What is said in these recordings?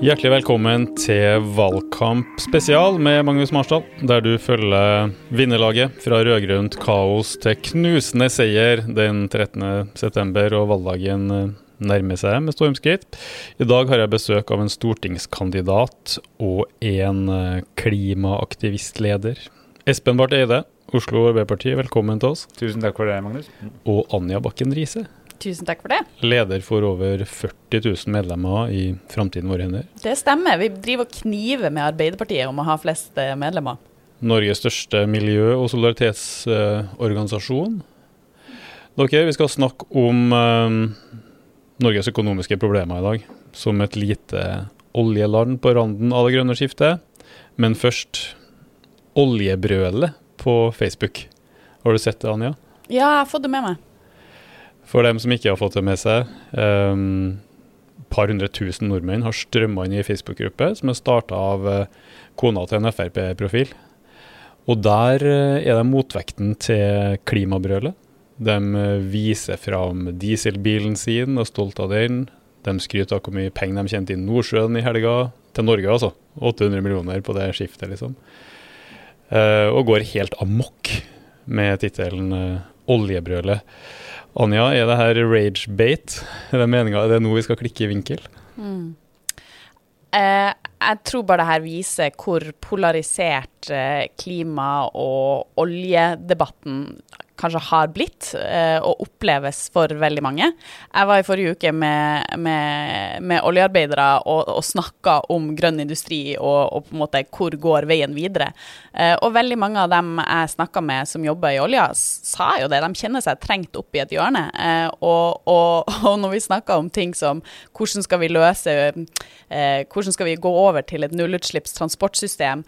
Hjertelig velkommen til Valgkamp spesial med Magnus Marsdal, der du følger vinnerlaget fra rød-grønt kaos til knusende seier den 13.9. og valgdagen nærmer seg med stormskritt. I dag har jeg besøk av en stortingskandidat og en klimaaktivistleder. Espen Barth Eide, Oslo Arbeiderparti, velkommen til oss. Tusen takk for det, Magnus. Og Anja Bakken Riise. Tusen takk for det. Leder for over 40 000 medlemmer i Framtiden våre hender. Det stemmer. Vi driver og kniver med Arbeiderpartiet om å ha flest eh, medlemmer. Norges største miljø- og solidaritetsorganisasjon. Dere, vi skal snakke om um, Norges økonomiske problemer i dag. Som et lite oljeland på randen av det grønne skiftet. Men først oljebrølet på Facebook. Har du sett det, Anja? Ja, jeg har fått det med meg. For dem som ikke har fått det med seg, um, par hundre tusen nordmenn har strømma inn i Facebook-gruppe som er starta av uh, kona til en Frp-profil. Og der uh, er det motvekten til klimabrølet. De uh, viser fram dieselbilen sin og er stolt av den. De skryter av hvor mye penger de tjente i Nordsjøen i helga. Til Norge, altså. 800 millioner på det skiftet, liksom. og går helt amok med tittelen 'Oljebrølet'. Anja, er det her rage-bate? Er det meninga det er nå vi skal klikke i vinkel? Mm. Eh, jeg tror bare det her viser hvor polarisert eh, klima- og oljedebatten kanskje har blitt eh, og oppleves for veldig mange. Jeg var i forrige uke med, med, med oljearbeidere og, og snakka om grønn industri og, og, på en måte hvor går veien videre. Eh, og veldig mange av dem jeg snakka med som jobber i olja, sa jo det. De kjenner seg trengt opp i et hjørne. Eh, og, og, når vi snakker om ting som hvordan skal vi løse Hvordan skal vi gå over til et nullutslippstransportsystem,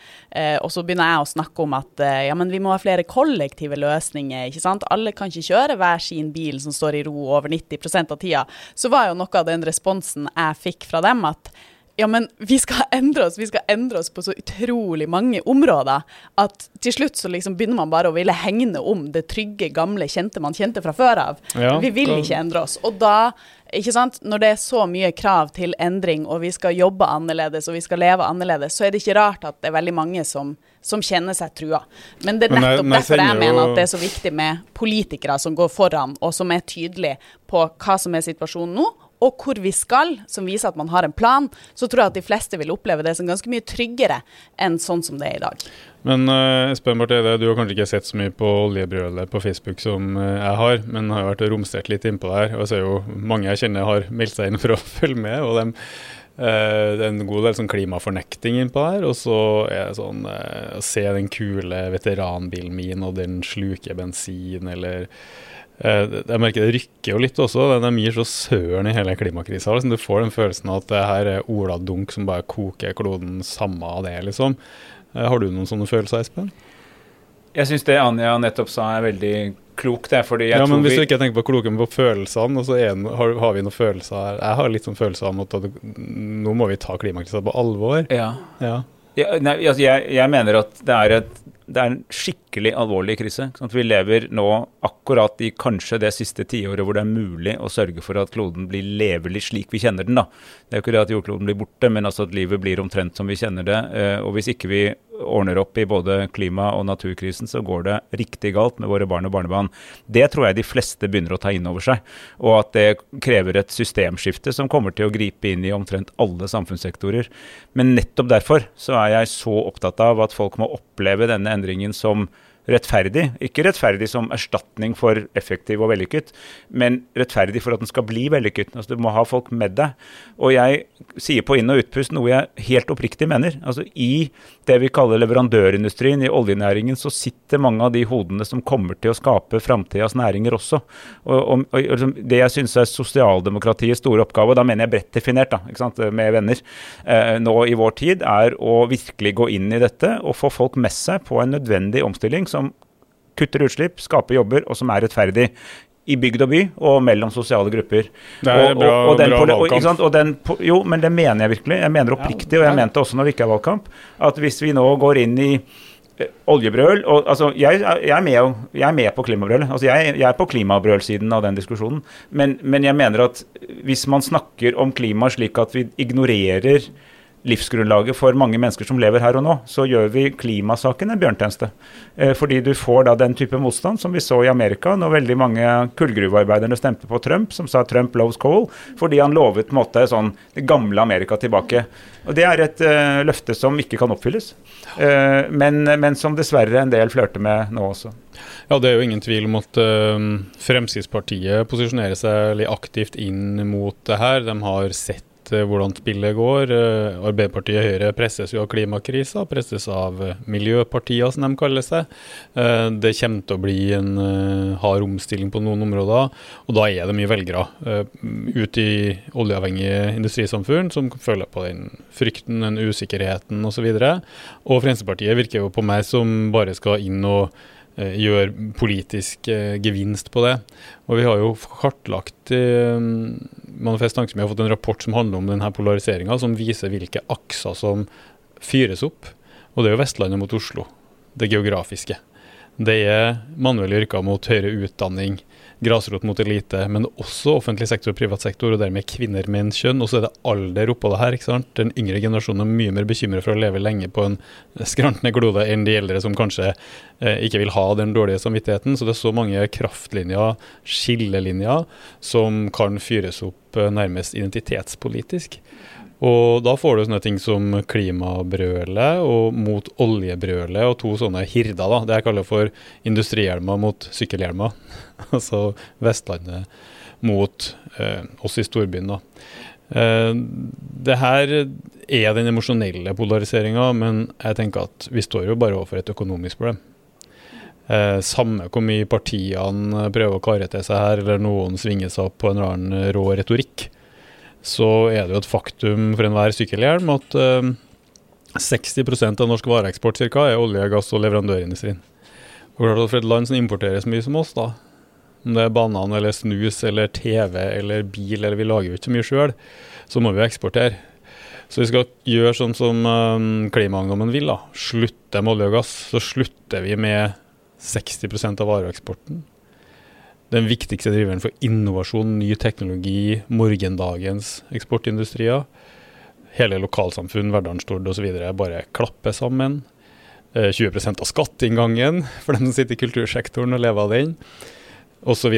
og så begynner jeg å snakke om at ja, men vi må ha flere kollektive løsninger. ikke sant? Alle kan ikke kjøre hver sin bil som står i ro over 90% av tida. Så var jo noe av den responsen jeg fikk fra dem, at ja, men vi skal endre oss, vi skal endre oss på så utrolig mange områder at til slutt så liksom begynner man bare å ville hegne om det trygge, gamle, kjente man kjente fra før av. Ja, vi vil ikke endre oss. Og da ikke sant? Når det er så mye krav til endring, og vi skal jobbe annerledes og vi skal leve annerledes, så er det ikke rart at det er veldig mange som, som kjenner seg trua. Men det er nettopp Men jeg, derfor jeg mener at det er så viktig med politikere som går foran, og som er tydelige på hva som er situasjonen nå, og hvor vi skal, som viser at man har en plan, så tror jeg at de fleste vil oppleve det som ganske mye tryggere enn sånn som det er i dag. Men uh, Espen Barth du har kanskje ikke sett så mye på oljebrølet på Facebook som uh, jeg har, men har jo vært romstert litt innpå der. Og så er jo mange jeg kjenner har meldt seg inn for å følge med. og dem Uh, det er en god del sånn klimafornekting innpå der. Og så er det sånn uh, se den kule veteranbilen min, og den sluker bensin, eller Eh, jeg merker det rykker jo litt også. De gir så søren i hele klimakrisa. Liksom. Du får den følelsen at det her er Ola Dunk som bare koker kloden samme av det, liksom. Eh, har du noen sånne følelser, Espen? Jeg syns det Anja nettopp sa er veldig klokt. Fordi jeg ja, men Hvis du ikke tenker på kloke, men på følelsene, og så en, har, har, vi noen følelser her. Jeg har litt sånn følelse av at nå må vi ta klimakrisa på alvor. Ja. ja. ja nei, altså jeg, jeg, mener at det er, et, det er en skikkelig alvorlig krise. Vi lever nå akkurat i kanskje det siste tiåret hvor det er mulig å sørge for at kloden blir levelig slik vi kjenner den. da. Det er jo ikke det at jordkloden blir borte, men altså at livet blir omtrent som vi kjenner det. Eh, og hvis ikke vi ordner opp i både klima- og naturkrisen, så går det riktig galt med våre barn og barnebarn. Det tror jeg de fleste begynner å ta inn over seg. Og at det krever et systemskifte som kommer til å gripe inn i omtrent alle samfunnssektorer. Men nettopp derfor så er jeg så opptatt av at folk må oppleve denne endringen som rettferdig. Ikke rettferdig som erstatning for effektiv og vellykket, men rettferdig for at den skal bli vellykket. Altså, du må ha folk med deg. Og jeg sier på inn- og utpust noe jeg helt oppriktig mener. Altså, I det vi kaller leverandørindustrien, i oljenæringen, så sitter mange av de hodene som kommer til å skape framtidas næringer også. Og, og, og, liksom, Det jeg syns er sosialdemokratiets store oppgave, og da mener jeg bredt definert, da, med venner, eh, nå i vår tid, er å virkelig gå inn i dette og få folk med seg på en nødvendig omstilling som kutter utslipp, skaper jobber, og som er rettferdig i bygd og by og mellom sosiale grupper. Det er og, bra, og, og den, bra valgkamp. Og den, jo, men det mener jeg virkelig. Jeg mener oppriktig, og jeg mente også når det ikke er valgkamp, at hvis vi nå går inn i eh, oljebrøl og, altså, jeg, jeg, er med, jeg, er med, på klimabrøl. Altså, jeg, jeg, er på klimabrølsiden av den diskusjonen. Men, men, jeg mener at hvis man snakker om klima slik at vi ignorerer livsgrunnlaget for mange mennesker som lever her og nå, så gjør vi klimasaken en bjørntjeneste. Eh, fordi du får da den type motstand som vi så i Amerika, når veldig mange kullgruvearbeiderne stemte på Trump, som sa Trump loves coal, fordi han lovet på en måte sånn det gamle Amerika tilbake. Og Det er et uh, løfte som ikke kan oppfylles, uh, men, men, som dessverre en del flørter med nå også. Ja, Det er jo ingen tvil om at uh, Fremskrittspartiet posisjonerer seg litt aktivt inn mot det her. De har sett Eh, hvordan spillet går. Eh, Arbeiderpartiet Høyre presses jo av klimakrisa, presses av eh, miljøpartier, som de kaller seg. Det kommer til å bli en hard omstilling på noen områder, og da er det mye velgere ute i oljeavhengige industrisamfunn som føler på den frykten, den usikkerheten osv. Og, så og Fremskrittspartiet virker jo på meg som bare skal inn og gjør politisk eh, gevinst på det. Og Vi har jo kartlagt i Manifest Tanke, vi har fått en rapport som handler om denne polariseringa, som viser hvilke akser som fyres opp. Og det er jo Vestlandet mot Oslo, det geografiske. Det er manuelle yrker mot høyere utdanning, grasrot mot elite, men også offentlig sektor og privat sektor, og dermed kvinner, menn, kjønn. Og så er det alder oppå det her. ikke sant? Den yngre generasjonen er mye mer bekymret for å leve lenge på en skrantende klode enn de eldre som kanskje eh, ikke vil ha den dårlige samvittigheten. Så det er så mange kraftlinjer, skillelinjer, som kan fyres opp eh, nærmest identitetspolitisk. Og da får du sånne ting som klimabrølet og mot oljebrølet, og to sånne hirder. da, Det jeg kaller for industrihjelmer mot sykkelhjelmer. altså Vestlandet mot eh, oss i storbyen. da. Eh, det her er den emosjonelle polariseringa, men jeg tenker at vi står jo bare overfor et økonomisk problem. Eh, samme hvor mye partiene prøver å kare til seg her, eller noen svinger seg opp på en eller annen rå retorikk, så er det jo et faktum for enhver sykkelhjelm at eh, 60% av norsk vareeksport cirka, er olje, gass og leverandørindustrien. Og klart at For et land som importerer så mye som oss, da, om det er banan eller snus eller TV eller bil, eller vi lager jo ikke så mye sjøl, så må vi eksportere. Så vi skal gjøre sånn som um, klimaungdommen vil, da. slutte med olje og gass. Så slutter vi med 60% av vareeksporten den viktigste driveren for innovasjon, ny teknologi, morgendagens eksportindustrier. Hele lokalsamfunn, Verdalen, Stord osv. bare klapper sammen. 20 eh, av skatteinngangen for dem som sitter i kultursektoren og lever av den, osv.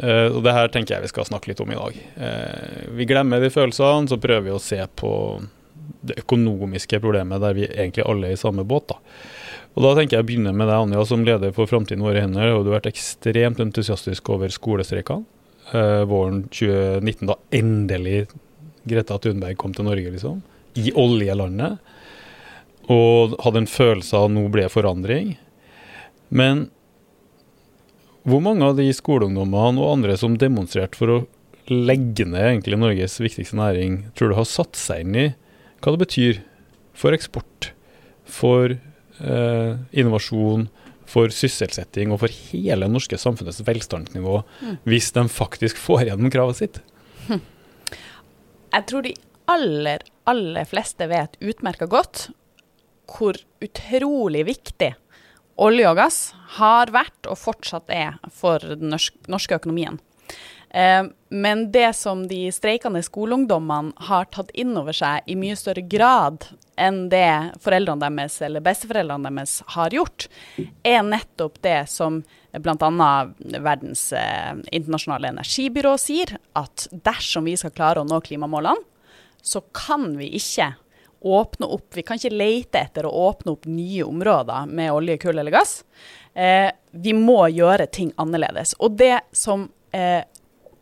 Uh, og det her tenker jeg vi skal snakke litt om i dag. Uh, vi glemmer de følelsene, så prøver vi å se på det økonomiske problemet der vi egentlig alle er i samme båt. da. Og Da tenker jeg å begynne med deg, Anja, som leder for Framtiden våre hender. Du har vært ekstremt entusiastisk over skolestreikene eh, våren 2019, da endelig Greta Thunberg kom til Norge, liksom. I oljelandet. Og hadde en følelse av at nå ble forandring. Men hvor mange av de skoleungdommene og andre som demonstrerte for å legge ned egentlig Norges viktigste næring, tror du har satt seg inn i hva det betyr for eksport, for eh, innovasjon, for sysselsetting og for hele det norske samfunnets velstandsnivå, mm. hvis de faktisk får gjennom kravet sitt? Hm. Jeg tror de aller, aller fleste vet utmerka godt hvor utrolig viktig olje og gass har vært og fortsatt er for den norske økonomien. Eh, men det som de streikende skoleungdommene har tatt inn over seg i mye større grad enn det foreldrene deres eller besteforeldrene deres har gjort, er nettopp det som bl.a. Verdens eh, internasjonale energibyrå sier, at dersom vi skal klare å nå klimamålene, så kan vi ikke åpne opp Vi kan ikke lete etter å åpne opp nye områder med olje, kull eller gass. Eh, vi må gjøre ting annerledes. Og det som eh,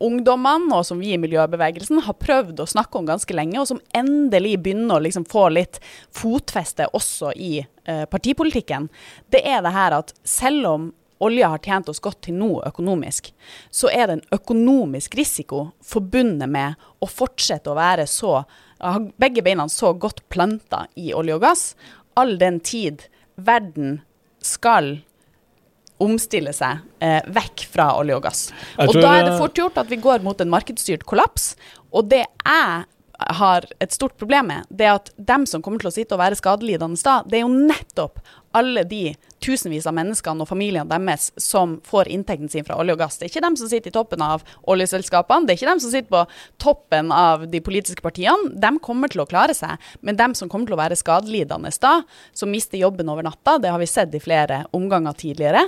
ungdommene, og som vi i miljøbevegelsen har prøvd å snakke om ganske lenge, og som endelig begynner å liksom få litt fotfeste også i eh, partipolitikken, det er det her at selv om olja har tjent oss godt til nå økonomisk, så er det en økonomisk risiko forbundet med å fortsette å være så ha begge beina så godt planta i olje og gass, all den tid verden skal omstille seg eh, vekk fra olje og gass. Og da er det fort gjort at vi går mot en markedsstyrt kollaps. Og det jeg har et stort problem med, det er at dem som kommer til å sitte og være skadelidende da, det er jo nettopp alle de tusenvis av menneskene og familiene deres som får inntekten sin fra olje og gass. Det er ikke dem som sitter i toppen av oljeselskapene, det er ikke dem som sitter på toppen av de politiske partiene. De kommer til å klare seg, men dem som kommer til å være skadelidende da, som mister jobben over natta, det har vi sett i flere omganger tidligere.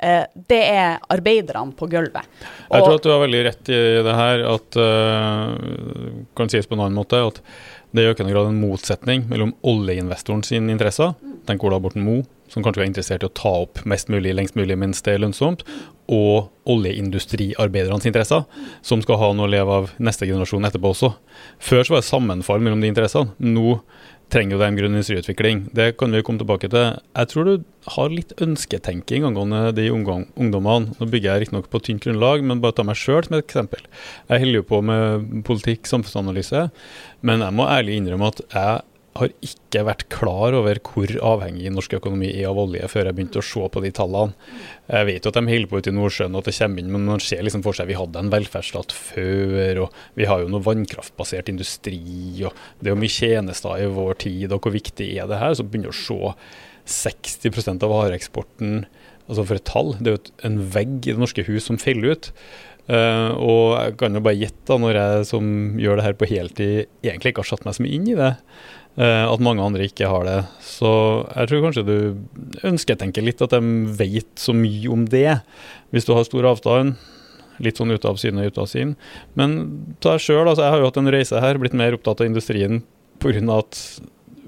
Eh, det er arbeiderne på gulvet. Og jeg tror at du har veldig rett i det her, at uh, kan sies på en annen måte, at det er i økende grad en motsetning mellom oljeinvestoren sine interesser, tenk Ola Borten Moe, som kanskje er interessert i å ta opp mest mulig lengst mulig mens det er lønnsomt, og oljeindustriarbeidernes interesser, som skal ha noe å leve av neste generasjon etterpå også. Før så var det sammenfall mellom de interessene. Nå trenger jo en grønn industriutvikling. Det kan vi komme tilbake til. Jeg tror du har litt ønsketenking angående de ungdommene. Nå bygger jeg riktignok på tynt grunnlag, men bare ta meg sjøl som et eksempel. Jeg holder jo på med politikk, samfunnsanalyse, men jeg må ærlig innrømme at jeg har ikke vært klar over hvor avhengig norsk økonomi er av olje, før jeg begynte å se på de tallene. Jeg vet jo at de holder på ute i Nordsjøen og at det kommer inn, men man ser liksom for seg vi hadde en velferdsstat før, og vi har jo noe vannkraftbasert industri, og det er jo mye tjenester i vår tid, og hvor viktig er det her? Så begynner du å se 60 av vareeksporten, altså for et tall, det er jo en vegg i det norske hus som faller ut. Uh, og jeg kan jo bare gjette, når jeg som gjør det her på heltid, egentlig ikke har satt meg så mye inn i det, at mange andre ikke har det. Så jeg tror kanskje du ønsketenker litt at de vet så mye om det, hvis du har stor avstand. Litt sånn ute av syne, ute av syn. Men ta deg sjøl, altså, jeg har jo hatt en reise her, blitt mer opptatt av industrien pga. at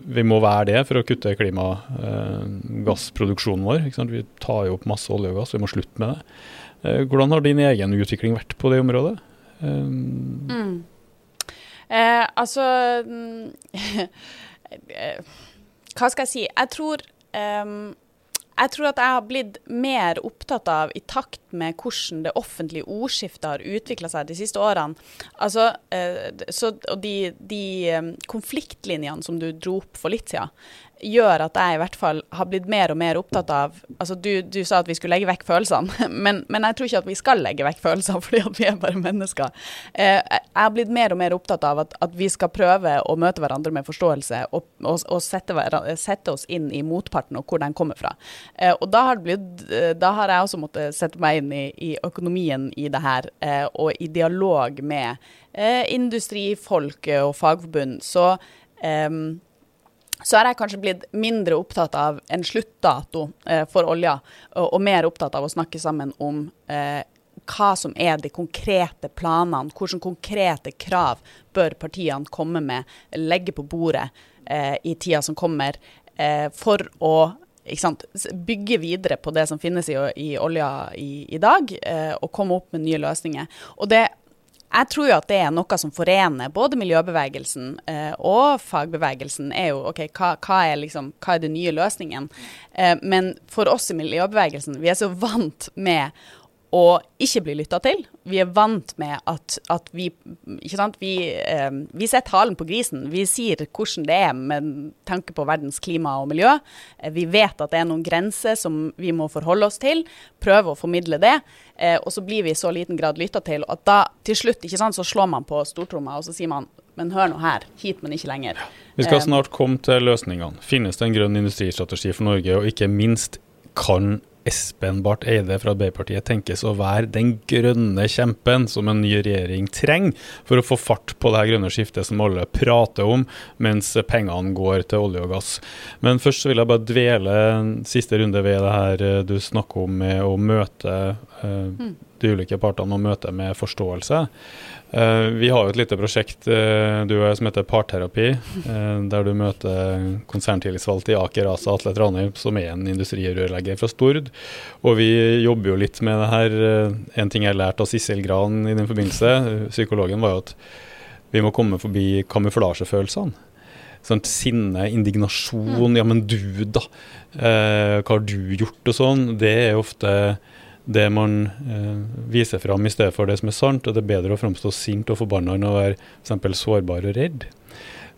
vi må være det for å kutte klimagassproduksjonen vår. Vi tar jo opp masse olje og gass, vi må slutte med det. Eh, hvordan har din egen utvikling vært på det området? Mm. Eh, altså mm, Hva skal jeg si? Jeg tror um, jeg tror at jeg har blitt mer opptatt av, i takt med hvordan det offentlige ordskiftet har utvikla seg de siste årene altså, eh, så, Og de, de konfliktlinjene som du dro opp for litt siden, gjør at jeg i hvert fall har blitt mer og mer opptatt av altså Du, du sa at vi skulle legge vekk følelsene, men, men, jeg tror ikke at vi skal legge vekk følelsene, fordi vi er bare mennesker. Eh, jeg har blitt mer og mer opptatt av at, at, vi skal prøve å møte hverandre med forståelse og, og, og sette, sette, oss inn i motparten og hvor den kommer fra. Eh, og da har, blitt, eh, da har, jeg også måttet sette meg inn i, i økonomien i det her, og i dialog med eh, industrifolk og fagforbund. Så um, så er jeg kanskje blitt mindre opptatt av en sluttdato eh, for olja, og, og, mer opptatt av å snakke sammen om eh, hva som er de konkrete planene, hvilke konkrete krav bør partiene komme med, legge på bordet eh, i tida som kommer, eh, for å sant, bygge videre på det som finnes i, i olja i, i dag, eh, og komme opp med nye løsninger. Og det jeg tror jo at det er noe som forener både miljøbevegelsen eh, og fagbevegelsen. er jo, ok, hva, hva, er liksom, hva, er den nye løsningen? Eh, men for oss i miljøbevegelsen, vi er så vant med å ikke bli lytta til. Vi er vant med at, at vi ikke sant, vi, eh, vi, setter halen på grisen. Vi sier hvordan det er med tanke på verdens klima og miljø. Eh, vi vet at det er noen grenser som vi må forholde oss til. Prøve å formidle det. Eh, og så blir vi i så liten grad lytta til at da til slutt ikke sant, så slår man på stortromma og så sier man men hør nå her, hit, men ikke lenger. Vi skal eh, snart komme til løsningene. Finnes det en grønn industristrategi for Norge, og ikke minst kan Espen Barth Eide fra Arbeiderpartiet tenkes å være den grønne kjempen som en ny regjering trenger for å få fart på det her grønne skiftet som alle prater om, mens pengene går til olje og gass. Men først vil jeg bare dvele en siste runde ved det her eh, du snakker om med å møte uh, de ulike partene og møte med forståelse. Uh, vi har jo et lite prosjekt uh, du og jeg som heter Parterapi, uh, der du møter konserntillitsvalgte i Aker ASA Atle Tranheim, som er en industrirørlegger fra Stord. Og vi jobber jo litt med det her. en ting jeg har lært av Sissel Gran i den forbindelse, psykologen, var jo at vi må komme forbi kamuflasjefølelsene. Sånn sinne, indignasjon. Mm. Ja, men du, da? hva har du gjort? Og sånn. Det er ofte det man eh, viser fram i stedet for det som er sant. Og det er bedre å framstå sint og forbanna enn å være f.eks. sårbar og redd.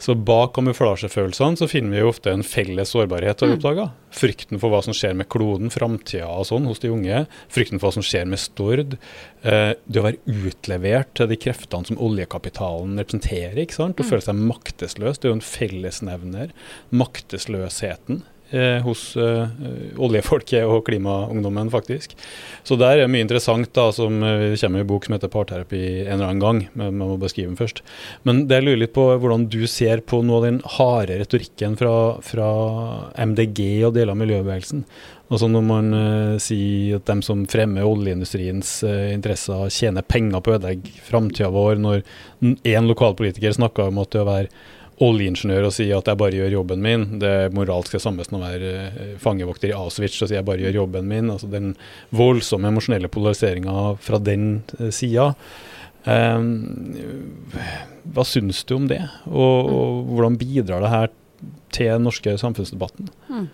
Så bak kamuflasjefølelsene så finner vi jo ofte en felles sårbarhet, mm. oppdaga. Frykten for hva som skjer med kloden, framtida og sånn hos de unge. Frykten for hva som skjer med Stord. Eh, det å være utlevert til de kreftene som oljekapitalen representerer. ikke sant? Å mm. føle seg maktesløs. Det er jo en fellesnevner. Maktesløsheten hos eh, oljefolket og klimaungdommen, faktisk. Så der er mye interessant da, som eh, kommer i en bok som heter 'Parterapi' en eller annen gang. Men man må beskrive den først. Men det lurer litt på hvordan du ser på noe av den harde retorikken fra, fra MDG og deler av miljøbevegelsen. Altså når man uh, sier at de som fremmer oljeindustriens uh, interesser, tjener penger på å ødelegge framtida vår, når én lokalpolitiker snakker om at det å være oljeingeniør og si at jeg bare gjør jobben min, det er moralsk det samme som å være uh, fangevokter i Auschwitz og si jeg bare gjør jobben min. altså Den voldsomme emosjonelle polariseringa fra den uh, sida. Um, hva syns du om det, og, og hvordan bidrar det her til den norske samfunnsdebatten? Mm.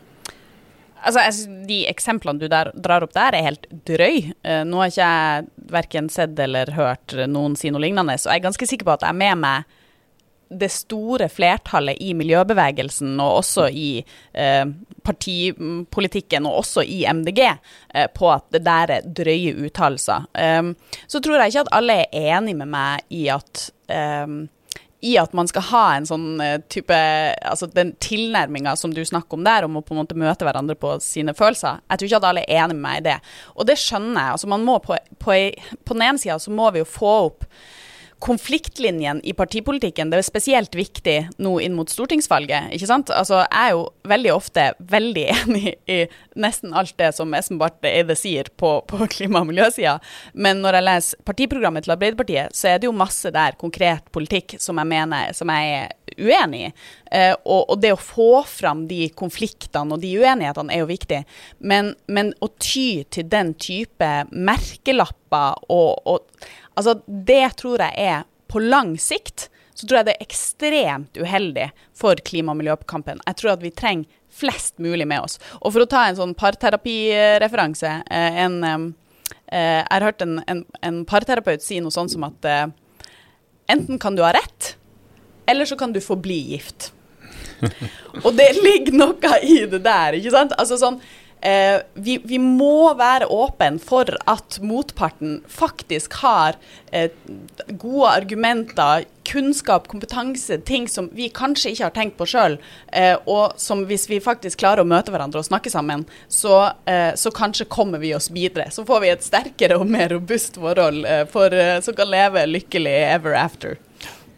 Altså, jeg, De eksemplene du der, drar opp der, er helt drøy. Uh, nå har ikke jeg verken sett eller hørt noen si noe lignende, så jeg er ganske sikker på at jeg er med meg det store flertallet i miljøbevegelsen, og også i eh, partipolitikken, og også i MDG, eh, på at det der er drøye uttalelser. Um, så tror jeg ikke at alle er enig med meg i at um, i at man skal ha en sånn eh, type Altså den tilnærminga som du snakker om der, om å på en måte møte hverandre på sine følelser. Jeg tror ikke at alle er enig med meg i det. Og det skjønner jeg. Altså man må på, på, på den ene sida så må vi jo få opp konfliktlinjen i partipolitikken det er spesielt viktig nå inn mot stortingsvalget. ikke sant? Altså, Jeg er jo veldig ofte veldig enig i nesten alt det som Espen Barth Eide sier på, på klima- og miljøsida, men når jeg leser partiprogrammet til Arbeiderpartiet, så er det jo masse der konkret politikk som jeg mener som jeg er uenig i. Eh, og, og, det å få fram de konfliktene og de uenighetene er jo viktig, men, men å ty til den type merkelapper og, og Altså, det tror jeg er på lang sikt så tror jeg det er ekstremt uheldig for klima- og miljøkampen. Jeg tror at vi trenger flest mulig med oss. Og for å ta en sånn parterapireferanse eh, en, eh, Jeg har hørt en, en, en, parterapeut si noe sånn som at eh, enten kan du ha rett, eller så kan du forbli gift. og det ligger noe i det der, ikke sant? Altså sånn Eh, vi, vi, må være åpne for at motparten faktisk har eh, gode argumenter, kunnskap, kompetanse, ting som vi kanskje ikke har tenkt på sjøl, eh, og som hvis vi faktisk klarer å møte hverandre og snakke sammen, så, eh, så, kanskje kommer vi oss videre. Så får vi et sterkere og mer robust forhold eh, for, eh, som kan leve lykkelig ever after.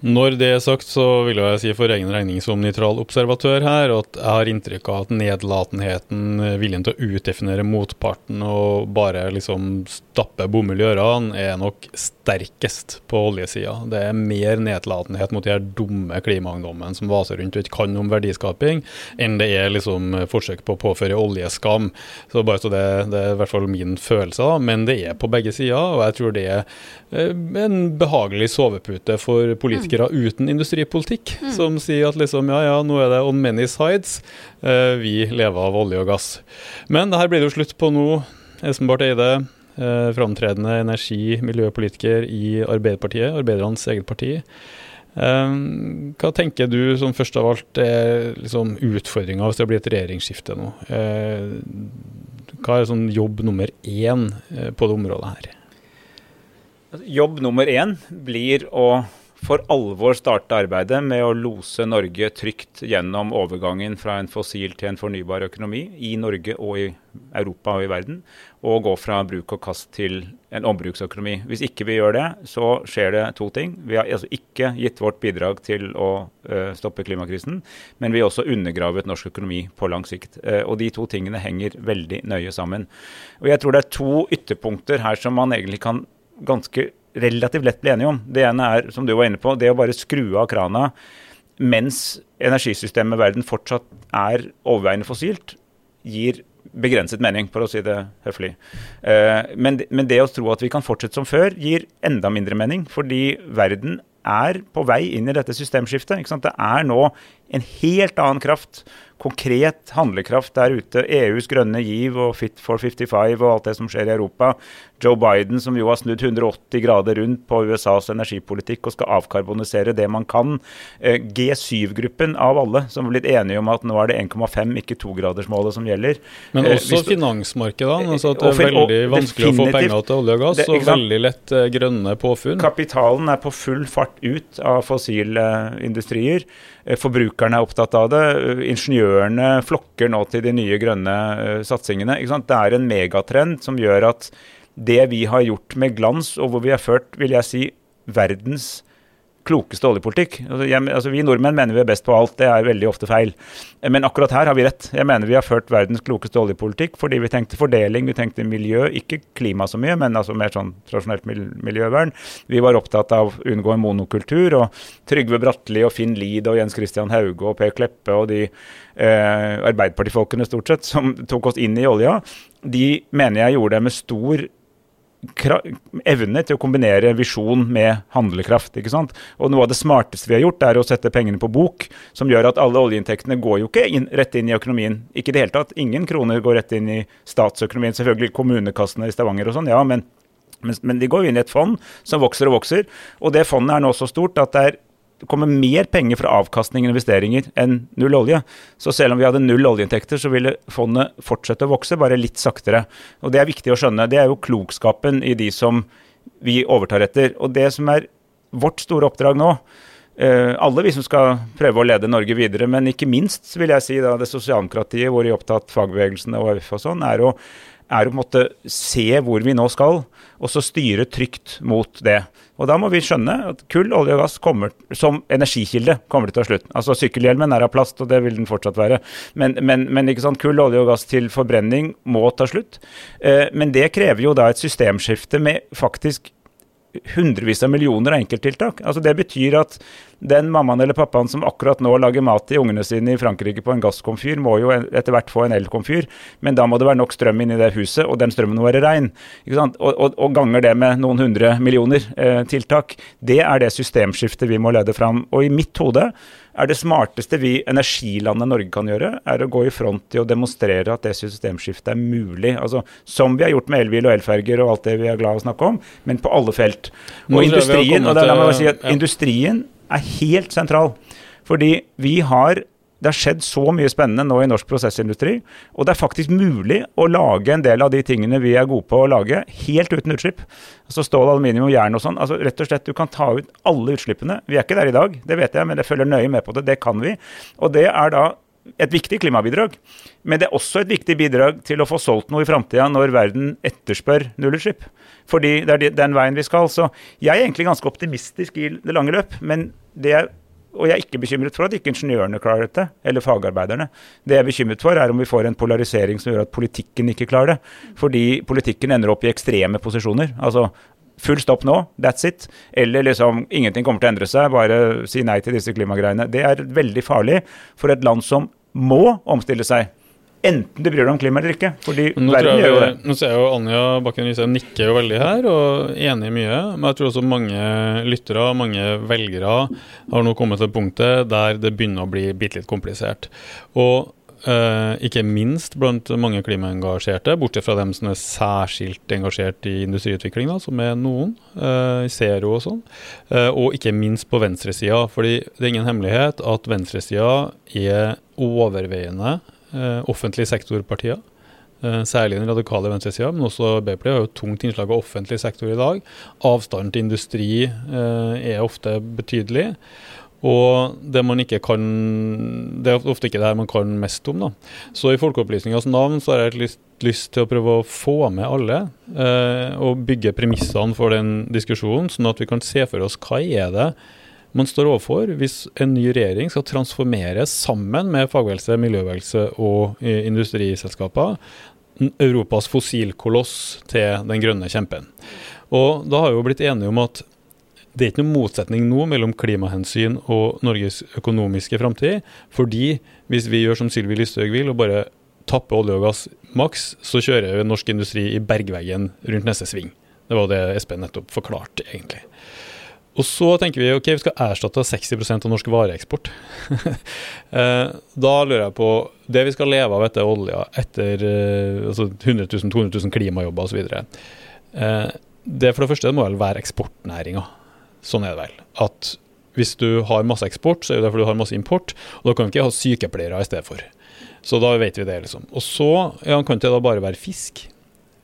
Når det er sagt, så vil jeg si for egen regning som nøytral observatør her at jeg har inntrykk av at nedlatenheten, viljen til å utdefinere motparten og bare liksom stappe bomull i ørene, er nok sterkest på oljesida. Det er mer nedlatenhet mot de her dumme klimaungdommene som vaser rundt og ikke kan om verdiskaping, enn det er liksom forsøk på å påføre oljeskam. Så bare så det, det er i hvert fall min følelse, da. Men det er på begge sider, og jeg tror det er eh, en behagelig sovepute for politikere politikere uten industripolitikk, mm. som sier at liksom, ja, ja, nå er det on many sides. Eh, vi lever av olje og gass. Men det her blir det jo slutt på nå. Espen Barth Eide, eh, framtredende energi- miljøpolitiker i Arbeiderpartiet, arbeidernes eget parti. Um, hva tenker du som først av alt er liksom, utfordringa hvis det blir et regjeringsskifte nå? Uh, hva er sånn jobb nummer én på det området her? Jobb nummer én blir å for alvor starte arbeidet med å lose Norge trygt gjennom overgangen fra en fossil til en fornybar økonomi i Norge og i Europa og i verden, og gå fra bruk og kast til en ombruksøkonomi. Hvis ikke vi gjør det, så skjer det to ting. Vi har altså ikke gitt vårt bidrag til å uh, stoppe klimakrisen, men vi har også undergravet norsk økonomi på lang sikt. Uh, og de to tingene henger veldig nøye sammen. Og jeg tror det er to ytterpunkter her som man egentlig kan ganske relativt lett bli enige om. Det ene er, som du var inne på, det å bare skru av krana mens energisystemet i verden fortsatt er overveiende fossilt, gir begrenset mening, for å si det høflig. Uh, men, men, det å tro at vi kan fortsette som før, gir enda mindre mening. Fordi verden er på vei inn i dette systemskiftet. Det er nå en helt annen kraft konkret handlekraft der ute. EUs grønne giv og Fit for 55 og alt det som skjer i Europa. Joe Biden som jo har snudd 180 grader rundt på USAs energipolitikk og skal avkarbonisere det man kan. Eh, G7-gruppen av alle som har blitt enige om at nå er det 1,5, ikke 2-gradersmålet som gjelder. Men også du, finansmarkedene. altså at Det er veldig vanskelig å få penger til olje og gass, det, og veldig lett eh, grønne påfunn. Kapitalen er på full fart ut av fossile industrier. Forbruket politikerne er opptatt av det. Ingeniørene flokker nå til de nye grønne uh, satsingene. Det er en megatrend som gjør at det vi har gjort med glans, og hvor vi har ført, vil jeg si, verdens klokeste oljepolitikk. Altså, altså, vi nordmenn mener vi er best på alt, det er veldig ofte feil. Men akkurat her har vi rett. Jeg mener vi har ført verdens klokeste oljepolitikk fordi vi tenkte fordeling, vi tenkte miljø, ikke klima så mye, men altså mer sånn tradisjonelt miljøvern. Vi var opptatt av å unngå en monokultur. og Trygve Bratteli og Finn Lied og Jens Christian Hauge og Per Kleppe og de eh, Arbeiderpartifolkene stort sett som tok oss inn i olja, de mener jeg gjorde det med stor evne til å kombinere visjon med handlekraft. ikke sant? Og Noe av det smarteste vi har gjort, er å sette pengene på bok, som gjør at alle oljeinntektene går jo ikke inn, rett inn i økonomien. Ikke i det hele tatt. Ingen kroner går rett inn i statsøkonomien. Selvfølgelig kommunekassene i Stavanger og sånn, ja, men, men, men de går jo inn i et fond som vokser og vokser. Og det fondet er nå så stort at det er kommer mer penger fra avkastning og investeringer enn null olje. Så selv om vi hadde null oljeinntekter, så ville fondet fortsette å vokse, bare litt saktere. Og Det er viktig å skjønne. Det er jo klokskapen i de som vi overtar etter. Og det som er vårt store oppdrag nå, Uh, alle vi som skal prøve å lede Norge videre, men ikke minst vil jeg si da det sosialdemokratiet, hvor de opptatt fagbevegelsen og AUF og sånn, er å er å på en måte se hvor vi nå skal, og så styre trygt mot det. Og Da må vi skjønne at kull, olje og gass kommer som energikilde kommer det til slutt. Altså Sykkelhjelmen er av plast, og det vil den fortsatt være. Men, men, men kull, olje og gass til forbrenning må ta slutt. Eh, men det krever jo da et systemskifte med faktisk hundrevis av millioner av enkelttiltak. Altså Det betyr at den mammaen eller pappaen som akkurat nå lager mat til ungene sine i Frankrike på en gasskomfyr, må jo etter hvert få en elkomfyr, men da må det være nok strøm inn i det huset, og den strømmen må være rein. Og, og, og, ganger det med noen hundre millioner eh, tiltak. Det er det systemskiftet vi må lede fram. Og i mitt hode er det smarteste vi energilandet Norge kan gjøre, er å gå i front til å demonstrere at det systemskiftet er mulig. Altså, Som vi har gjort med elbil og elferger og alt det vi er glad i å snakke om, men på alle felt. Og industrien, og det, la meg si at ja. industrien er helt sentral. Fordi vi har det har skjedd så mye spennende nå i norsk prosessindustri. Og det er faktisk mulig å lage en del av de tingene vi er gode på å lage, helt uten utslipp. Altså Stål, aluminium og jern og sånn. altså rett og slett Du kan ta ut alle utslippene. Vi er ikke der i dag, det vet jeg, men jeg følger nøye med på det. Det kan vi. Og det er da et viktig klimabidrag. Men det er også et viktig bidrag til å få solgt noe i framtida når verden etterspør nullutslipp. Fordi det er den veien vi skal. Så jeg er egentlig ganske optimistisk i det lange løp. Men det er og jeg er ikke bekymret for at ikke ingeniørene klarer dette, eller fagarbeiderne. Det jeg er bekymret for, er om vi får en polarisering som gjør at politikken ikke klarer det. Fordi politikken ender opp i ekstreme posisjoner. Altså full stopp nå, that's it. Eller liksom ingenting kommer til å endre seg, bare si nei til disse klimagreiene. Det er veldig farlig for et land som må omstille seg. Enten du bryr deg om klima eller ikke. fordi nå verden jeg, gjør jo det. Nå ser jeg jo Anja Bakken Riise nikker jo veldig her, og enig i mye. Men jeg tror også mange lyttere, mange velgere, har nå kommet til punktet der det begynner å bli bitte litt komplisert. Og Uh, ikke minst blant mange klimaengasjerte, bortsett fra dem som er særskilt engasjert i industriutvikling, da, som er noen, i Zero og sånn. uh, og ikke minst på venstresida. fordi det er ingen hemmelighet at venstresida er overveiende offentlig sektor-partier. Eh, særlig den radikale venstresida, men også Arbeiderpartiet har jo tungt innslag av offentlig sektor i dag. Avstanden til industri eh, er ofte betydelig. Og det man ikke kan Det er ofte ikke det her man kan mest om. da. Så i Folkeopplysningas navn så har jeg lyst, lyst, til å prøve å få med alle, eh, og bygge premissene for den diskusjonen, sånn at vi kan se for oss hva er det man står overfor hvis en ny regjering skal transformere sammen med fagbevegelse, miljøbevegelse og eh, industriselskaper Europas fossilkoloss til den grønne kjempen. Og da har vi jo blitt enige om at det er ikke noen motsetning nå mellom klimahensyn og Norges økonomiske framtid. Fordi hvis vi gjør som Sylvi Listhaug vil, og bare tapper olje og gass maks, så kjører norsk industri i bergveggen rundt neste sving. Det var det Espen nettopp forklarte, egentlig. Og så tenker vi ok, vi skal erstatte 60% av norsk vareeksport. Eh, da lurer jeg på Det vi skal leve av etter olja, etter eh, altså 100 000, 200 000 klimajobber osv. Eh, det for det første det må vel være eksportnæringa. Sånn er det vel. At hvis du har masse eksport, så er det fordi du har masse import. Og da kan vi ikke ha sykepleiere i stedet for. Så da vet vi det, liksom. Og så ja, kan det da bare være fisk.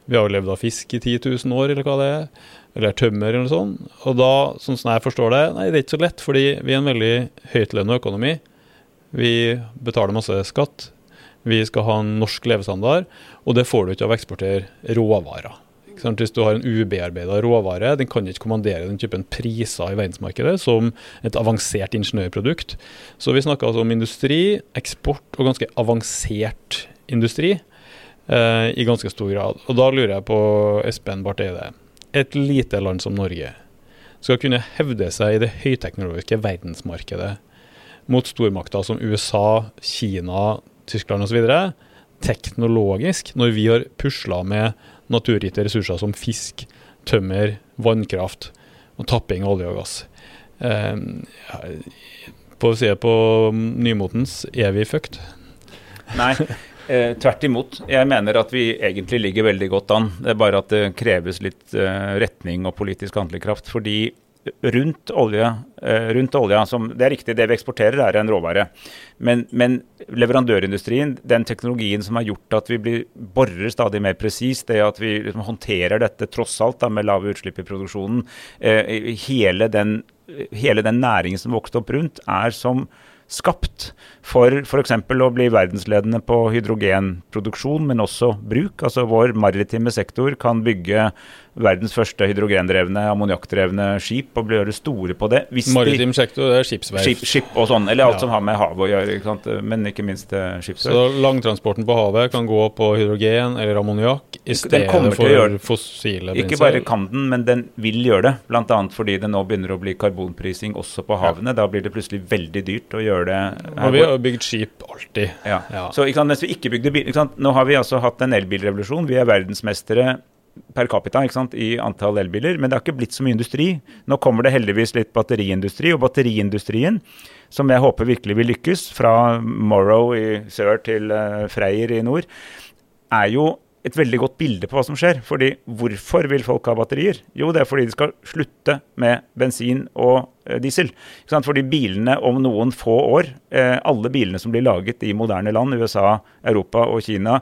Vi har jo levd av fisk i 10 000 år, eller hva det er eller tømmer eller noe sånt. Og da, sånn som jeg forstår det, nei, det er ikke så lett, fordi vi er en veldig høytlønnet økonomi. Vi betaler masse skatt. Vi skal ha en norsk levestandard, og det får du ikke av å eksportere råvarer. Hvis du har en ubearbeida råvare, den kan ikke kommandere den typen priser i verdensmarkedet som et avansert ingeniørprodukt. Så vi snakker altså om industri, eksport og ganske avansert industri eh, i ganske stor grad. Og da lurer jeg på Espen Barth Eide. Et lite land som Norge skal kunne hevde seg i det høyteknologiske verdensmarkedet mot stormakter som USA, Kina, Tyskland osv. teknologisk, når vi har pusla med naturgitte ressurser som fisk, tømmer, vannkraft og tapping av olje og gass. Eh, på å si det på nymotens, er vi fucked? Nei, eh, tvert imot. Jeg mener at vi egentlig ligger veldig godt an. Det er bare at det kreves litt eh, retning og politisk handlekraft. Fordi rundt olje, eh, rundt olja som, Det er riktig, det vi eksporterer er en råvare. Men, men, leverandørindustrien, den teknologien som har gjort at vi blir, borer stadig mer presist, det at vi liksom håndterer dette tross alt da, med lave utslipp i produksjonen, eh, hele, den, hele den næringen som vokste opp rundt, er som skapt for f.eks. å bli verdensledende på hydrogenproduksjon, men også bruk. Altså Vår maritime sektor kan bygge verdens første hydrogendrevne, ammoniakkdrevne skip og bli gjøre store på det. Maritim sektor det er skipsverft. Skip, skip, og sånn, eller alt ja. som har med havet å gjøre, ikke men ikke minst uh, skipsverft. Så langtransporten på havet kan gå på hydrogen eller ammoniakk i stedet for fossile brinser. Ikke bare kan den, men den vil gjøre det. Bl.a. fordi det nå begynner å bli karbonprising også på havene. Ja. Da blir det plutselig veldig dyrt å gjøre det. Her. Og vi har bygd skip alltid. Ja. ja. Så mens vi ikke bygde bil, Nå har vi altså hatt en elbilrevolusjon. Vi er verdensmestere per capita sant, i antall elbiler, men det har ikke blitt så mye industri. Nå kommer det heldigvis litt batteriindustri, og batteriindustrien, som jeg håper virkelig vil lykkes, fra Morrow i sør til uh, Freyr i nord, er jo et veldig godt bilde på hva som skjer. Fordi hvorfor vil folk ha batterier? Jo, det er fordi de skal slutte med bensin og uh, diesel. Fordi bilene om noen få år, uh, alle bilene som blir laget i moderne land, USA, Europa og Kina,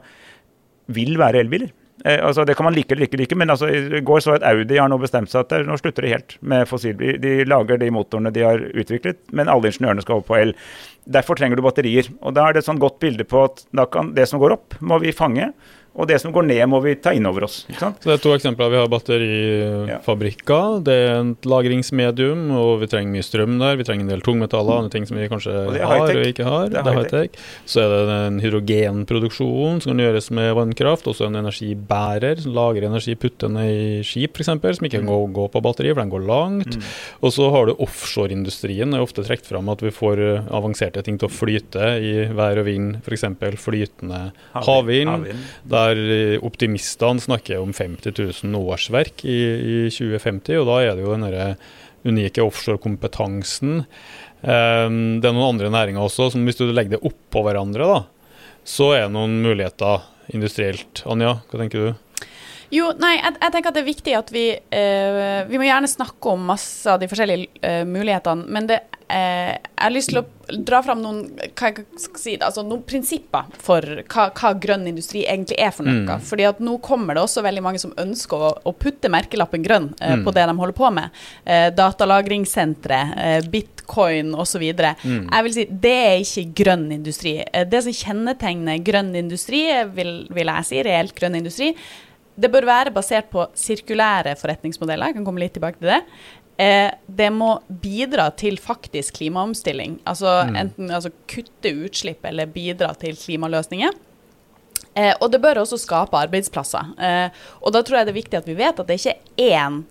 vil være elbiler. Eh, altså Det kan man like eller ikke like, men altså, i går så at Audi har nå bestemt seg at nå slutter de helt med fossilbil. De lager de motorene de har utviklet, men alle ingeniørene skal over på el. Derfor trenger du batterier. Og Da er det et sånn godt bilde på at kan det som går opp, må vi fange. Og det som går ned, må vi ta inn over oss. Så Det er to eksempler. Vi har batterifabrikker. Ja. Det er et lagringsmedium, og vi trenger mye strøm der. Vi trenger en del tungmetaller, andre ting som vi kanskje og har og ikke har. Det er high-tech. Så er det en hydrogenproduksjon som kan gjøres med vannkraft. Også en energibærer som lager energi, putter ned i skip f.eks., som ikke kan gå, gå, på batteri, for den går langt. Mm. Og så har du offshoreindustrien. Det er ofte trukket fram at vi får avanserte ting til å flyte i vær og vind, f.eks. flytende havvind. havvind. Der der optimistene snakker om 50 000 årsverk i, i 2050. Og da er det jo den unike offshorekompetansen. Um, det er noen andre næringer også som hvis du legger det oppå hverandre, da, så er det noen muligheter industrielt. Anja, hva tenker du? Jo, nei, jeg, jeg, tenker at det er viktig at vi eh, Vi må gjerne snakke om masse av de forskjellige eh, mulighetene, men det, jeg har lyst til å dra fram noen, si, altså noen prinsipper for hva, hva, grønn industri egentlig er for noe. Mm. Fordi at nå kommer det også veldig mange som ønsker å, å putte merkelappen grønn eh, mm. på det de holder på med. Eh, datalagringssentre, eh, bitcoin osv. Mm. Jeg vil si det er ikke grønn industri. Eh, det som kjennetegner grønn industri, vil, vil jeg si, reelt grønn industri, det bør være basert på sirkulære forretningsmodeller. Jeg kan komme litt tilbake til det. Eh, det må bidra til faktisk klimaomstilling. Altså mm. enten altså, kutte utslipp eller bidra til klimaløsninger. Eh, og det bør også skape arbeidsplasser. Eh, og da tror jeg det er viktig at vi vet at det ikke er én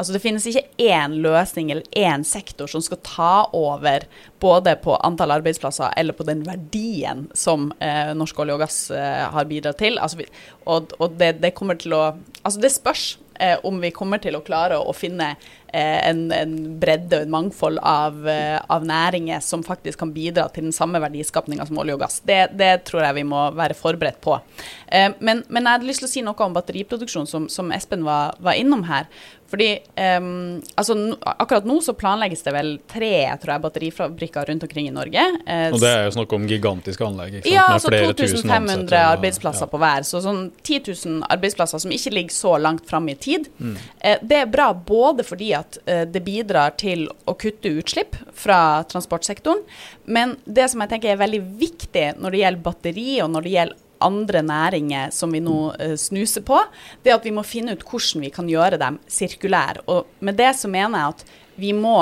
Altså Det finnes ikke én løsning eller én sektor som skal ta over både på antall arbeidsplasser eller på den verdien som eh, norsk olje og gass eh, har bidratt til. Altså, og, og det, det, kommer til å Altså det spørs eh, om vi kommer til å klare å, finne en, en, bredde og en mangfold av, eh, av, næringer som faktisk kan bidra til den samme verdiskapninga som olje og gass. Det, det, tror jeg vi må være forberedt på. Eh, men, men, jeg hadde lyst til å si noe om batteriproduksjon, som, som Espen var, var, innom her. Fordi um, altså, akkurat nå så planlegges det vel tre tror jeg, batterifabrikker rundt omkring i Norge. Eh, og det er jo snakk om gigantiske anlegg? Ja, altså 2500 arbeidsplasser ja. på hver. Så sånn 10 000 arbeidsplasser som ikke ligger så langt fram i tid. Mm. Eh, det er bra både fordi at uh, det bidrar til å kutte utslipp fra transportsektoren. Men det som jeg tenker er veldig viktig når det gjelder batteri, og når det gjelder andre næringer som vi nå uh, snuser på, det er at vi må finne ut hvordan vi kan gjøre dem sirkulære. Og med det så mener jeg at vi må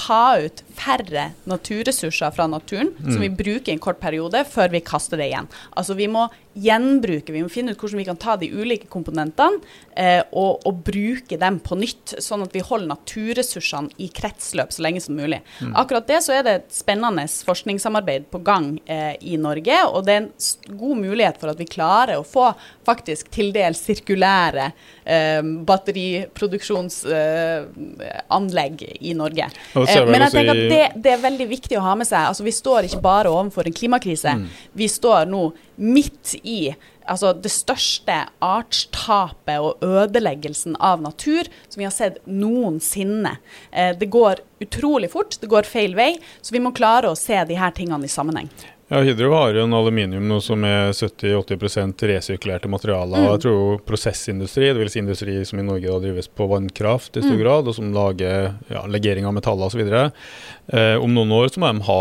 ta ut færre naturressurser fra naturen mm. som vi bruker i en kort periode, før vi kaster det igjen. Altså Vi må gjenbruke, vi må finne ut hvordan vi kan ta de ulike komponentene eh, og, og, bruke dem på nytt, sånn at vi holder naturressursene i kretsløp så lenge som mulig. Mm. Akkurat det så er det et spennende forskningssamarbeid på gang eh, i Norge, og det er en god mulighet for at vi klarer å få faktisk til dels sirkulære eh, batteriproduksjonsanlegg i Norge. Eh, men jeg tenker at det, det, er veldig viktig å ha med seg. Altså, vi står ikke bare overfor en klimakrise. Mm. Vi står nå midt i altså, det største artstapet og ødeleggelsen av natur som vi har sett noensinne. Eh, det går utrolig fort, det går feil vei, så vi må klare å se de her tingene i sammenheng. Ja, Hydro har jo en aluminium nå som er 70-80 resirkulerte materialer. Mm. Jeg tror prosessindustri, dvs. Si industri som i Norge da drives på vannkraft i stor mm. grad, og som lager ja, legering av metaller osv. Eh, om noen år så må de ha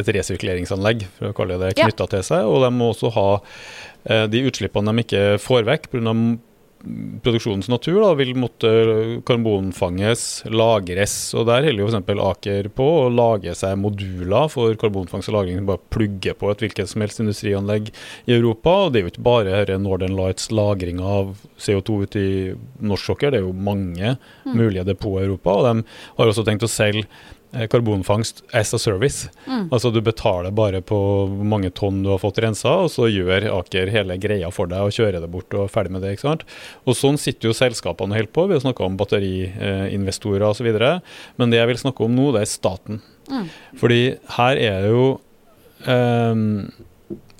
et resirkuleringsanlegg for å kalle det knytta ja. til seg, og de må også ha eh, de utslippene de ikke får vekk pga produksjonens natur da, vil måtte karbonfanges, lagres. og Der holder jo f.eks. Aker på å lage seg moduler for karbonfangst og -lagring. Bare plugge på et hvilket som helst industrianlegg i Europa. og Det er jo ikke bare Northern Lights lagring av CO2 ute i norsk sokkel, det er jo mange mm. mulige depoter i Europa. og De har også tenkt å selge karbonfangst as a service. Mm. Altså Du betaler bare på hvor mange tonn du har fått rensa, og så gjør Aker hele greia for deg og kjører det bort og ferdig med det. ikke sant? Og Sånn sitter jo selskapene helt på. Vi har snakka om batteriinvestorer osv. Men det jeg vil snakke om nå, det er staten. Mm. Fordi her er det jo um,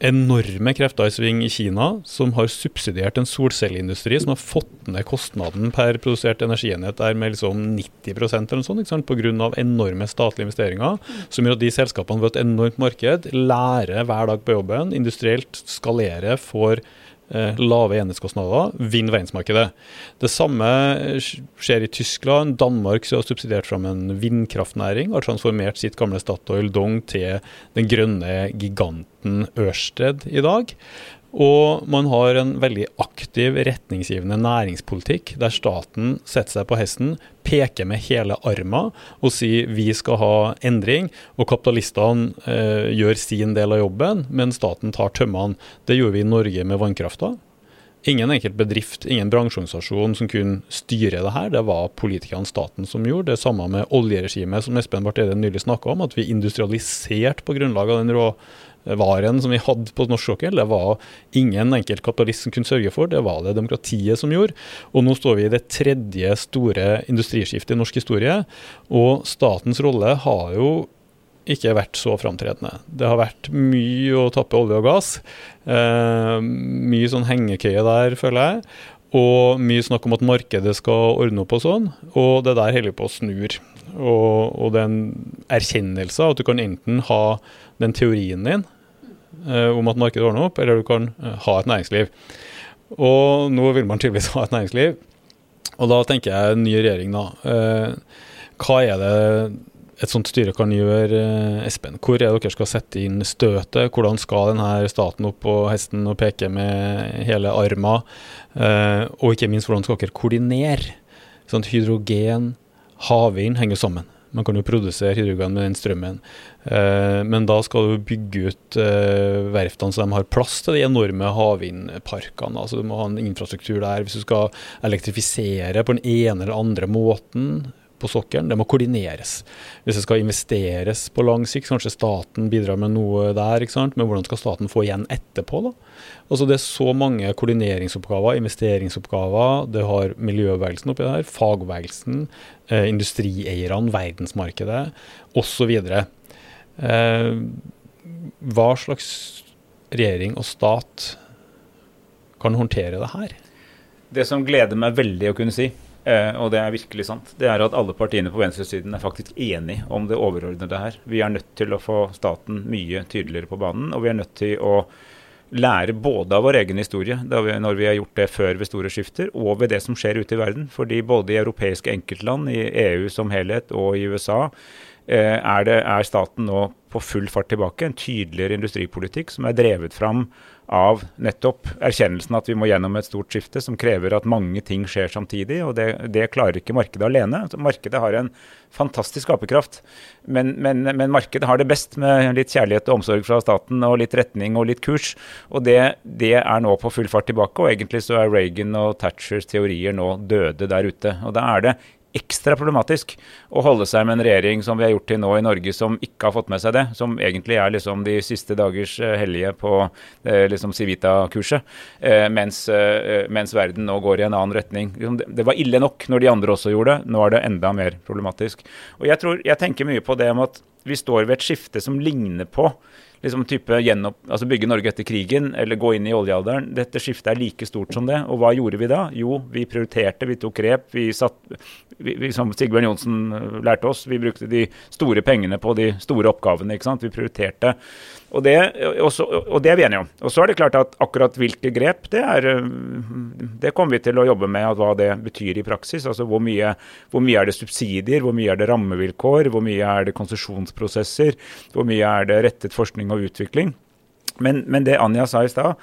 enorme krefter i sving i Kina, som har subsidiert en solcelleindustri som har fått ned kostnaden per produsert energienhet der med liksom 90% eller noe sånt, pga. enorme statlige investeringer. Som gjør at de selskapene ved et enormt marked lærer hver dag på jobben, industrielt skalerer, får lave enhetskostnader, vinner verdensmarkedet. Det samme skjer i Tyskland. Danmark har subsidiert fram en vindkraftnæring, har transformert sitt gamle Statoil Dong til den grønne giganten Ørsted i dag. Og man har en veldig aktiv, retningsgivende næringspolitikk, der staten setter seg på hesten, peker med hele arma og sier vi skal ha endring, og kapitalistene eh, gjør sin del av jobben, men staten tar tømmene. Det gjorde vi i Norge med vannkrafta. Ingen enkelt bedrift, ingen bransjeorganisasjon som kunne styre det her. Det var politikerne, staten, som gjorde. Det samme med oljeregimet, som Espen Barth Eide nylig snakka om. At vi industrialiserte på grunnlag av den rå varen som vi hadde på norsk sokkel. Det var ingen enkelt kapitalist som kunne sørge for, det var det demokratiet som gjorde. Og nå står vi i det tredje store industriskiftet i norsk historie, og statens rolle har jo ikke vært så framtredende. Det har vært mye å tappe olje og gass. Eh, mye sånn hengekøye der, føler jeg. Og mye snakk om at markedet skal ordne opp og sånn. Og det der holder på å snur. Og, og det er en erkjennelse av at du kan enten ha den teorien din om at markedet ordner opp, eller du kan eh, ha et næringsliv. Og nå vil man tydeligvis ha et næringsliv. Og da tenker jeg ny regjering, da. Eh, hva er det et sånt styre kan gjøre, Espen? Hvor er det dere skal sette inn støtet? Hvordan skal denne staten opp på hesten og peke med hele arma? Og ikke minst, hvordan skal dere koordinere? Sånn, hydrogen, havvind henger sammen. Man kan jo produsere hydrogen med den strømmen. Eh, men da skal du bygge ut eh, verftene så de har plass til de enorme havvindparkene. Altså du må ha en infrastruktur der. Hvis du skal elektrifisere på den ene eller andre måten på sokkelen. Det må koordineres. Hvis det skal investeres på lang sikt, kanskje staten bidrar med noe der. ikke sant? Men hvordan skal staten få igjen etterpå? da? Altså Det er så mange koordineringsoppgaver, investeringsoppgaver. Det har miljøbevegelsen oppi der, fagbevegelsen, eh, industrieierne, verdensmarkedet osv. Eh, hva slags regjering og stat kan håndtere det her? Det som gleder meg veldig å kunne si, Eh, og det er virkelig sant. Det er at alle partiene på venstresiden er faktisk enige om det overordnede her. Vi er nødt til å få staten mye tydeligere på banen, og vi er nødt til å lære både av vår egen historie, vi, når vi har gjort det før ved store skifter, og ved det som skjer ute i verden. Fordi både i europeiske enkeltland, i EU som helhet og i USA eh, er, det, er staten nå på full fart tilbake. En tydeligere industripolitikk som er drevet fram av nettopp erkjennelsen at vi må gjennom et stort skifte som krever at mange ting skjer samtidig. og Det, det klarer ikke markedet alene. Markedet har en fantastisk skaperkraft, men, men, men, markedet har det best med litt kjærlighet og omsorg fra staten og litt retning og litt kurs. og Det, det er nå på full fart tilbake. og Egentlig så er Reagan og Thatchers teorier nå døde der ute. og Da er det ekstra problematisk å holde seg med en regjering som vi har gjort til nå i Norge, som ikke har fått med seg det. Som egentlig er liksom de siste dagers uh, hellige på uh, liksom Civita-kurset. Uh, mens, mens, verden nå går i en annen retning. Liksom, det, var ille nok når de andre også gjorde det. Nå er det enda mer problematisk. Og jeg, tror, jeg tenker mye på det om at vi står ved et skifte som ligner på liksom type gjenopp, altså bygge Norge etter krigen eller gå inn i oljealderen. Dette skiftet er like stort som det. Og hva gjorde vi da? Jo, vi prioriterte, vi tok grep. Vi satt, vi, vi, som Sigbjørn Johnsen eh, lærte oss, vi brukte de store pengene på de store oppgavene. ikke sant? Vi prioriterte. Og det, også, og det, er vi enige om. Og så er det klart at akkurat hvilke grep, det, er, eh, det kommer vi til å jobbe med hva det betyr i praksis. Altså hvor mye, hvor mye, er det subsidier, hvor mye er det rammevilkår, hvor mye er det konsesjonsprosesser, hvor mye er det rettet forskning og utvikling. Men, men det Anja sa i stad,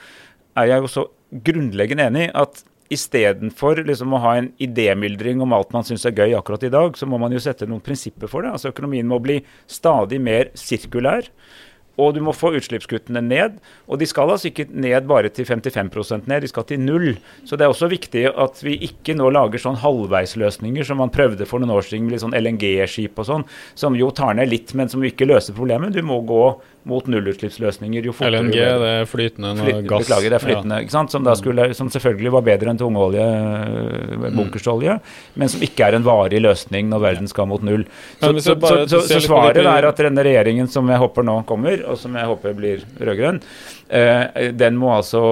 er jeg jo så grunnleggende enig i at istedenfor liksom å ha en idémyldring om alt man syns er gøy akkurat i dag, så må man jo sette noen prinsipper for det. Altså Økonomien må bli stadig mer sirkulær og du må få utslippskuttene ned. Og de skal altså ikke ned bare til 55% ned, de skal til null. Så det er også viktig at vi ikke nå lager sånn halvveisløsninger som man prøvde for noen år siden med litt sånn LNG-skip og sånn, som jo tar ned litt, men som ikke løser problemet. Du må gå mot nullutslippsløsninger. jo fortere LNG, det er flytende Flyt, gass. Beklager, det er flytende. Ja. ikke sant? Som, skulle, som, selvfølgelig var bedre enn tungolje, eh, mm. bunkersolje, mm. men som ikke er en varig løsning når verden skal mot null. Så, så, så, så svaret er at denne regjeringen som jeg håper nå kommer, og som jeg håper blir rød-grønn, eh, den må altså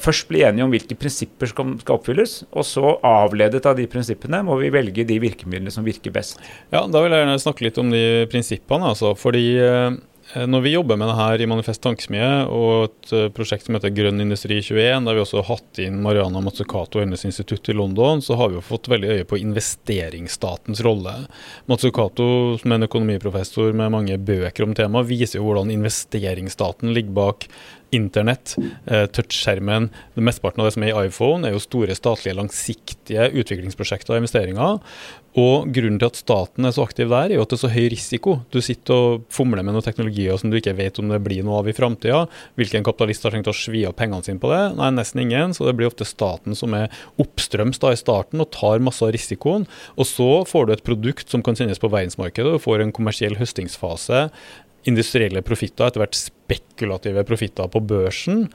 først bli enige om hvilke prinsipper som skal oppfylles, og så avledet av de prinsippene må vi velge de virkemidlene som virker best. Ja, Da vil jeg gjerne snakke litt om de prinsippene. altså, fordi eh, når vi jobber med det her i Manifest Tankesmie og et eh, prosjekt som heter Grønn industri 21, der vi også har hatt inn Mariana Mazzucato og hennes institutt i London, så har vi jo fått veldig øye på investeringsstatens rolle. Mazzucato, som er en økonomiprofessor med mange bøker om temaet, viser jo hvordan investeringsstaten ligger bak Internett, eh, touchskjermen, mesteparten av det som er i iPhone, er jo store statlige, langsiktige utviklingsprosjekter og investeringer. Og grunnen til at staten er så aktiv der, er jo at det er så høy risiko. Du sitter og fomler med noen teknologier som du ikke vet om det blir noe av i framtida. Hvilken kapitalist har tenkt å svi av pengene sine på det? Nei, nesten ingen. Så det blir ofte staten som er oppstrøms da i starten og tar masse av risikoen. Og så får du et produkt som kan sendes på verdensmarkedet, og du får en kommersiell høstingsfase industrielle profitter, etter hvert spekulative profitter på børsen.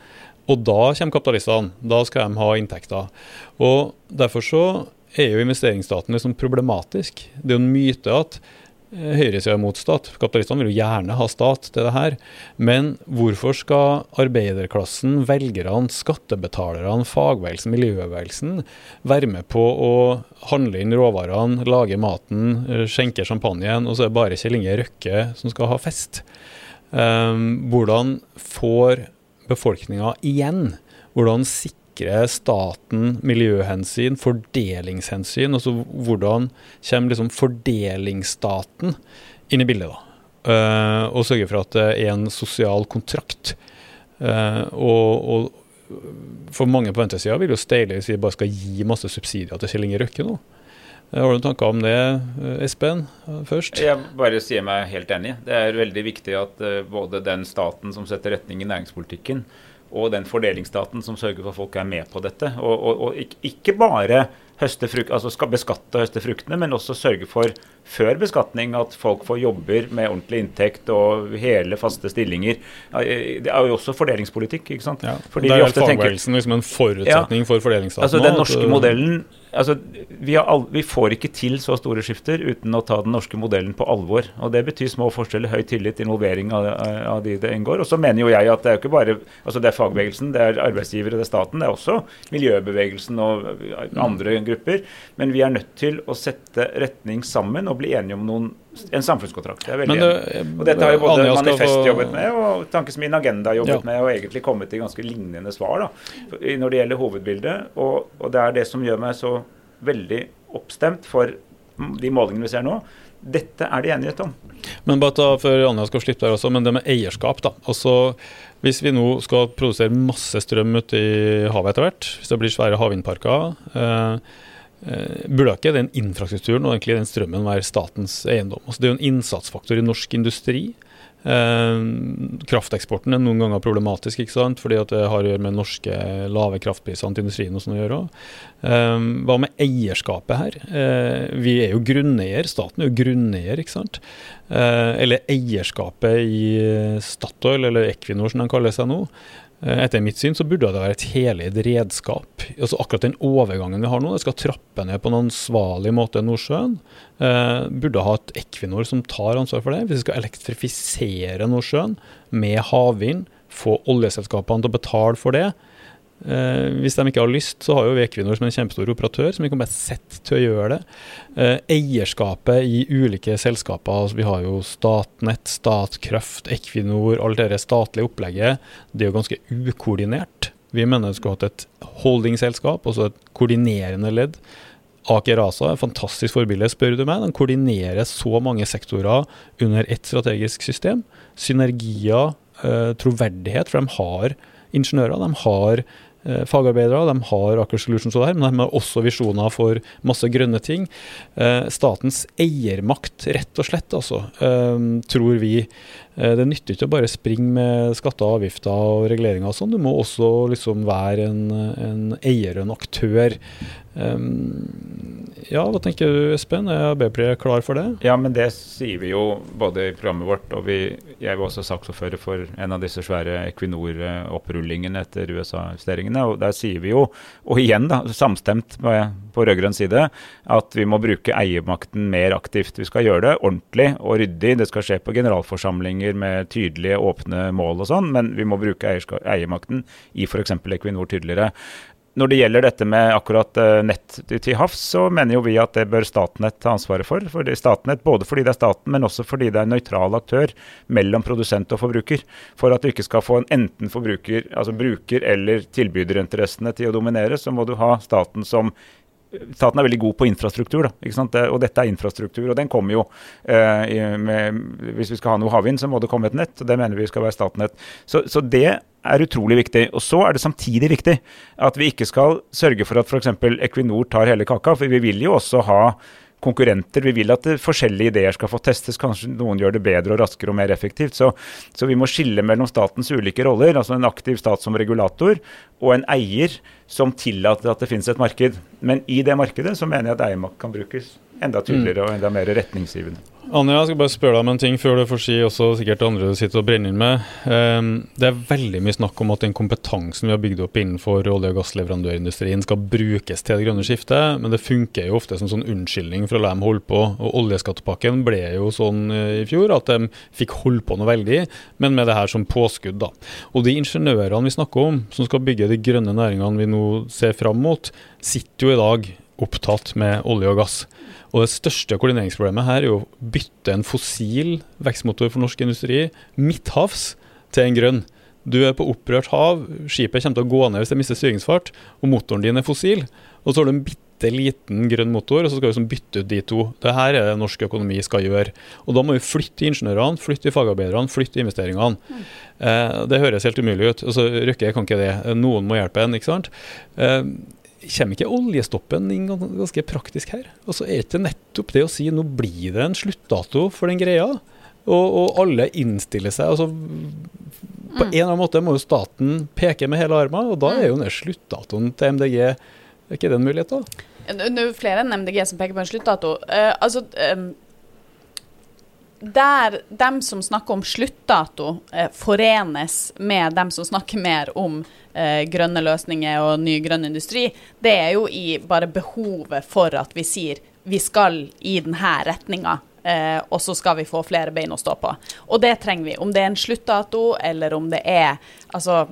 Og da kommer kapitalistene. Da skal de ha inntekter. Og Derfor så er jo investeringsstaten liksom problematisk. Det er jo en myte at høyresida er mot stat. Kapitalistene vil jo gjerne ha stat til det her. Men hvorfor skal arbeiderklassen, velgerne, skattebetalerne, fagbevegelsen, miljøbevegelsen være med på å handle inn råvarene, lage maten, eh, skjenke champagnen, og så er det bare Kjell Inge Røkke som skal ha fest? Um, hvordan får befolkninga igjen? Hvordan sikrer sikrer staten miljøhensyn, fordelingshensyn? Altså hvordan kommer liksom fordelingsstaten inn i bildet, da? Uh, og sørge for at det er en sosial kontrakt. Uh, og, og, for mange på venstresida vil jo steile vi bare skal gi masse subsidier til Kjell Inge Røkke nå. Uh, har du noen tanker om det, Espen, først? Jeg bare sier meg helt enig. Det er veldig viktig at både den staten som setter retning i næringspolitikken, og den fordelingsstaten som sørger for at folk er med på dette. Og, og, og ikke bare høste frukt, altså beskatte og høste fruktene, men også sørge for før beskatning at folk får jobber med ordentlig inntekt og hele, faste stillinger. Det er jo også fordelingspolitikk. ikke sant? Ja, Fordi det er fagbevegelsen liksom en forutsetning ja, for fordelingsstaten? Altså Den norske modellen altså, vi, all, vi, får ikke til så store skifter uten å ta den norske modellen på alvor. og Det betyr små forskjeller, høy tillit, involvering av, av de det inngår. Og så mener jo jeg at det er ikke bare altså det er fagbevegelsen, det er arbeidsgivere, det er staten. Det er også miljøbevegelsen og andre grupper. Men vi er nødt til å sette retning sammen og bli enige om noen, en samfunnskontrakt. Det er veldig enig. Og dette har jo både Manifest få... jobbet med, og Tankesmien Agenda jobbet ja. med, og egentlig kommet til ganske lignende svar da, når det gjelder hovedbildet. Og, og det er det som gjør meg så veldig oppstemt for de målingene vi ser nå. Dette er det enighet om. Men bare ta, for Anja skal slippe der også, men det med eierskap. da. Altså, Hvis vi nå skal produsere masse strøm ute i havet etter hvert, hvis det blir svære havvindparker, eh, eh, burde ikke den infrastrukturen og egentlig den strømmen være statens eiendom? Altså, det er jo en innsatsfaktor i norsk industri. Eh, krafteksporten er noen ganger problematisk, ikke sant? fordi at det har å gjøre med norske lave kraftpriser til industrien. og sånn å gjøre. Eh, hva med eierskapet her? Eh, vi er jo grunneier, staten er jo grunneier, ikke sant. Eh, eller eierskapet i Statoil, eller Equinor som de kaller seg nå. Eh, etter mitt syn så burde det være et heleid redskap. Altså Akkurat den overgangen vi har nå, det skal trappe ned på en ansvarlig måte Nordsjøen. Eh, burde ha et Equinor som tar ansvar for det. Hvis vi skal elektrifisere Nordsjøen med havvind, få oljeselskapene til å betale for det, Eh, hvis de ikke har lyst, så har jo Equinor som en kjempestor operatør som vi kan bare sette til å gjøre det. Eh, eierskapet i ulike selskaper, altså vi har jo Statnett, Statkraft, Equinor, alt det statlige opplegget, det er jo ganske ukoordinert. Vi mener vi skulle hatt et holdingselskap, altså et koordinerende ledd. Aker ASA er et fantastisk forbilde, spør du meg. De koordinerer så mange sektorer under ett strategisk system. Synergier, eh, troverdighet, for de har ingeniører. De har fagarbeidere. De har Aker Solutions og der, men de har også visjoner for masse grønne ting. Eh, statens eiermakt, rett og slett, altså, eh, tror vi. Det nytter ikke å bare springe med skatter og avgifter og reguleringer og sånn. Du må også liksom være en, en eier og en aktør. Ja, hva tenker du Espen? Er Arbeiderpartiet klar for det? Ja, men det sier vi jo både i programmet vårt, og vi, jeg var også saksordfører for en av disse svære Equinor-opprullingene etter USA-justeringene. og Der sier vi jo, og igjen da, samstemt på rød-grønn side, at vi må bruke eiermakten mer aktivt. Vi skal gjøre det ordentlig og ryddig. Det skal skje på generalforsamlinger med tydelige, åpne mål og sånn, men vi må bruke eiermakten i f.eks. Equinor tydeligere. Når det gjelder dette med akkurat uh, nett til havs, så mener jo vi at det bør Statnett ta ansvaret for. Fordi Statnett, Både fordi det er staten, men også fordi det er en nøytral aktør mellom produsent og forbruker. For at du ikke skal få en enten forbruker, altså bruker- eller tilbyderinteressene til å dominere, så må du ha staten som Staten er veldig god på infrastruktur, da, og dette er infrastruktur. og den kommer jo eh, med, Hvis vi skal ha noe havvind, så må det komme et nett. og Det mener vi skal være Statnett. Så, så, det er utrolig viktig. Og Så er det samtidig viktig at vi ikke skal sørge for at f.eks. Equinor tar hele kaka. For vi vil jo også ha konkurrenter. Vi vil at forskjellige ideer skal få testes. Kanskje noen gjør det bedre og raskere og mer effektivt. Så, så, vi må skille mellom statens ulike roller, altså en aktiv stat som regulator og en eier som tillater at det finnes et marked. Men i det markedet så mener jeg at eiermakt kan brukes enda tydeligere og enda mer retningsgivende. Anja, jeg skal bare spørre deg om en ting før du får si også sikkert andre du sitter og brenner inn med. Um, det er veldig mye snakk om at den kompetansen vi har bygd opp innenfor olje- og gassleverandørindustrien skal brukes til det grønne skiftet, men det funker jo ofte som sånn unnskyldning for å la dem holde på. Og Oljeskattepakken ble jo sånn eh, i fjor at de fikk holde på noe veldig, men med det her som påskudd. da. Og de ingeniørene vi snakker om, som skal bygge de grønne næringene vi nå ser fram mot, sitter jo i dag opptatt med olje og gass. Og Det største koordineringsproblemet her er jo å bytte en fossil vekstmotor for norsk industri midthavs til en grønn. Du er på opprørt hav, skipet kommer til å gå ned hvis det mister styringsfart, og motoren din er fossil. Og så har du en bitte liten grønn motor, og så skal vi liksom bytte ut de to. Det her er det norsk økonomi skal gjøre. Og da må vi flytte ingeniørene, flytte fagarbeiderne, flytte investeringene. Mm. Eh, det høres helt umulig ut. Altså, Røkke kan ikke det. Noen må hjelpe en, ikke sant. Eh, kommer ikke oljestoppen inn ganske praktisk her? Og så er det ikke nettopp det å si nå blir det en sluttdato for den greia, og, og alle innstiller seg. altså På mm. en eller annen måte må jo staten peke med hele armen, og da er jo den sluttdatoen til MDG Er ikke det en mulighet, da? Det er flere enn MDG som peker på en sluttdato. Uh, altså, um, der dem som snakker om sluttdato, eh, forenes med dem som snakker mer om eh, grønne løsninger og ny grønn industri, det er jo i bare behovet for at vi sier vi skal i denne retninga Eh, og så skal vi få flere bein å stå på. Og det trenger vi. Om det er en sluttdato, eller om det er Altså,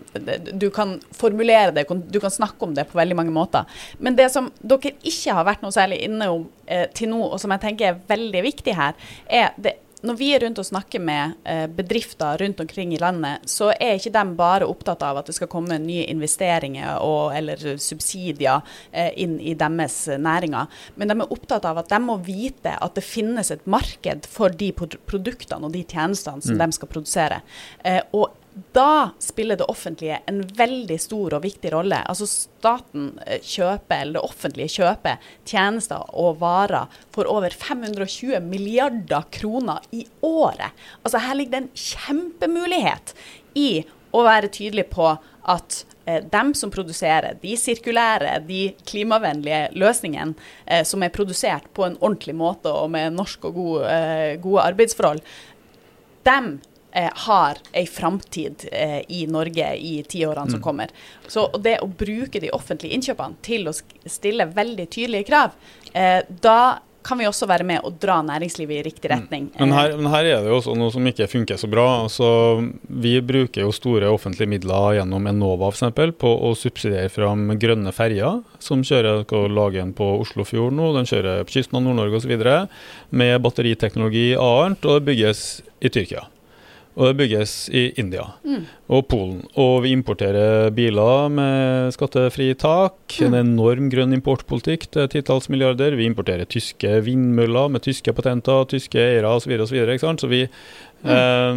du kan formulere det, du kan snakke om det på veldig mange måter. Men det som dere ikke har vært noe særlig inne om eh, til nå, og som jeg tenker er veldig viktig her, er det når vi er rundt og snakker med eh, bedrifter rundt omkring i landet, så er ikke de bare opptatt av at det skal komme nye investeringer og, eller subsidier eh, inn i deres næringer, men de er opptatt av at de må vite at det finnes et marked for de produktene og de tjenestene som mm. de skal produsere. Eh, og da spiller det offentlige en veldig stor og viktig rolle. Altså Staten eh, kjøper, eller det offentlige kjøper tjenester og varer for over 520 milliarder kroner i året. Altså Her ligger det en kjempemulighet i å være tydelig på at eh, dem som produserer de sirkulære, de klimavennlige løsningene eh, som er produsert på en ordentlig måte og med norsk og gode, eh, gode arbeidsforhold, dem har ei framtid eh, i Norge i tiårene mm. som kommer. Så det å bruke de offentlige innkjøpene til å stille veldig tydelige krav, eh, da kan vi også være med og dra næringslivet i riktig mm. retning. Mm. Men, her, men, her, er det jo også noe som ikke funker så bra. Altså, vi bruker jo store offentlige midler gjennom Enova f.eks. på å subsidiere fram grønne ferjer, som kjører og lager en på Oslofjorden nå. Den kjører på kysten av Nord-Norge osv. med batteriteknologi annet, og det bygges i Tyrkia. Og det bygges i India mm. og Polen. Og vi importerer biler med skattefritak. Mm. En enorm grønn importpolitikk til titalls milliarder. Vi importerer tyske vindmøller med tyske patenter, tyske eiere osv. Så, videre, og så, videre, så vi Uh,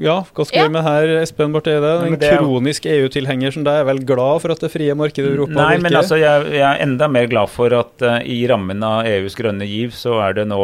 ja, hva skal vi ja. med her, Espen Barth Eide? En det... kronisk EU-tilhenger som deg er vel glad for at det frie markedet i Europa Nei, men altså, jeg, jeg, er enda mer glad for at uh, i rammen av EUs grønne giv, så er det nå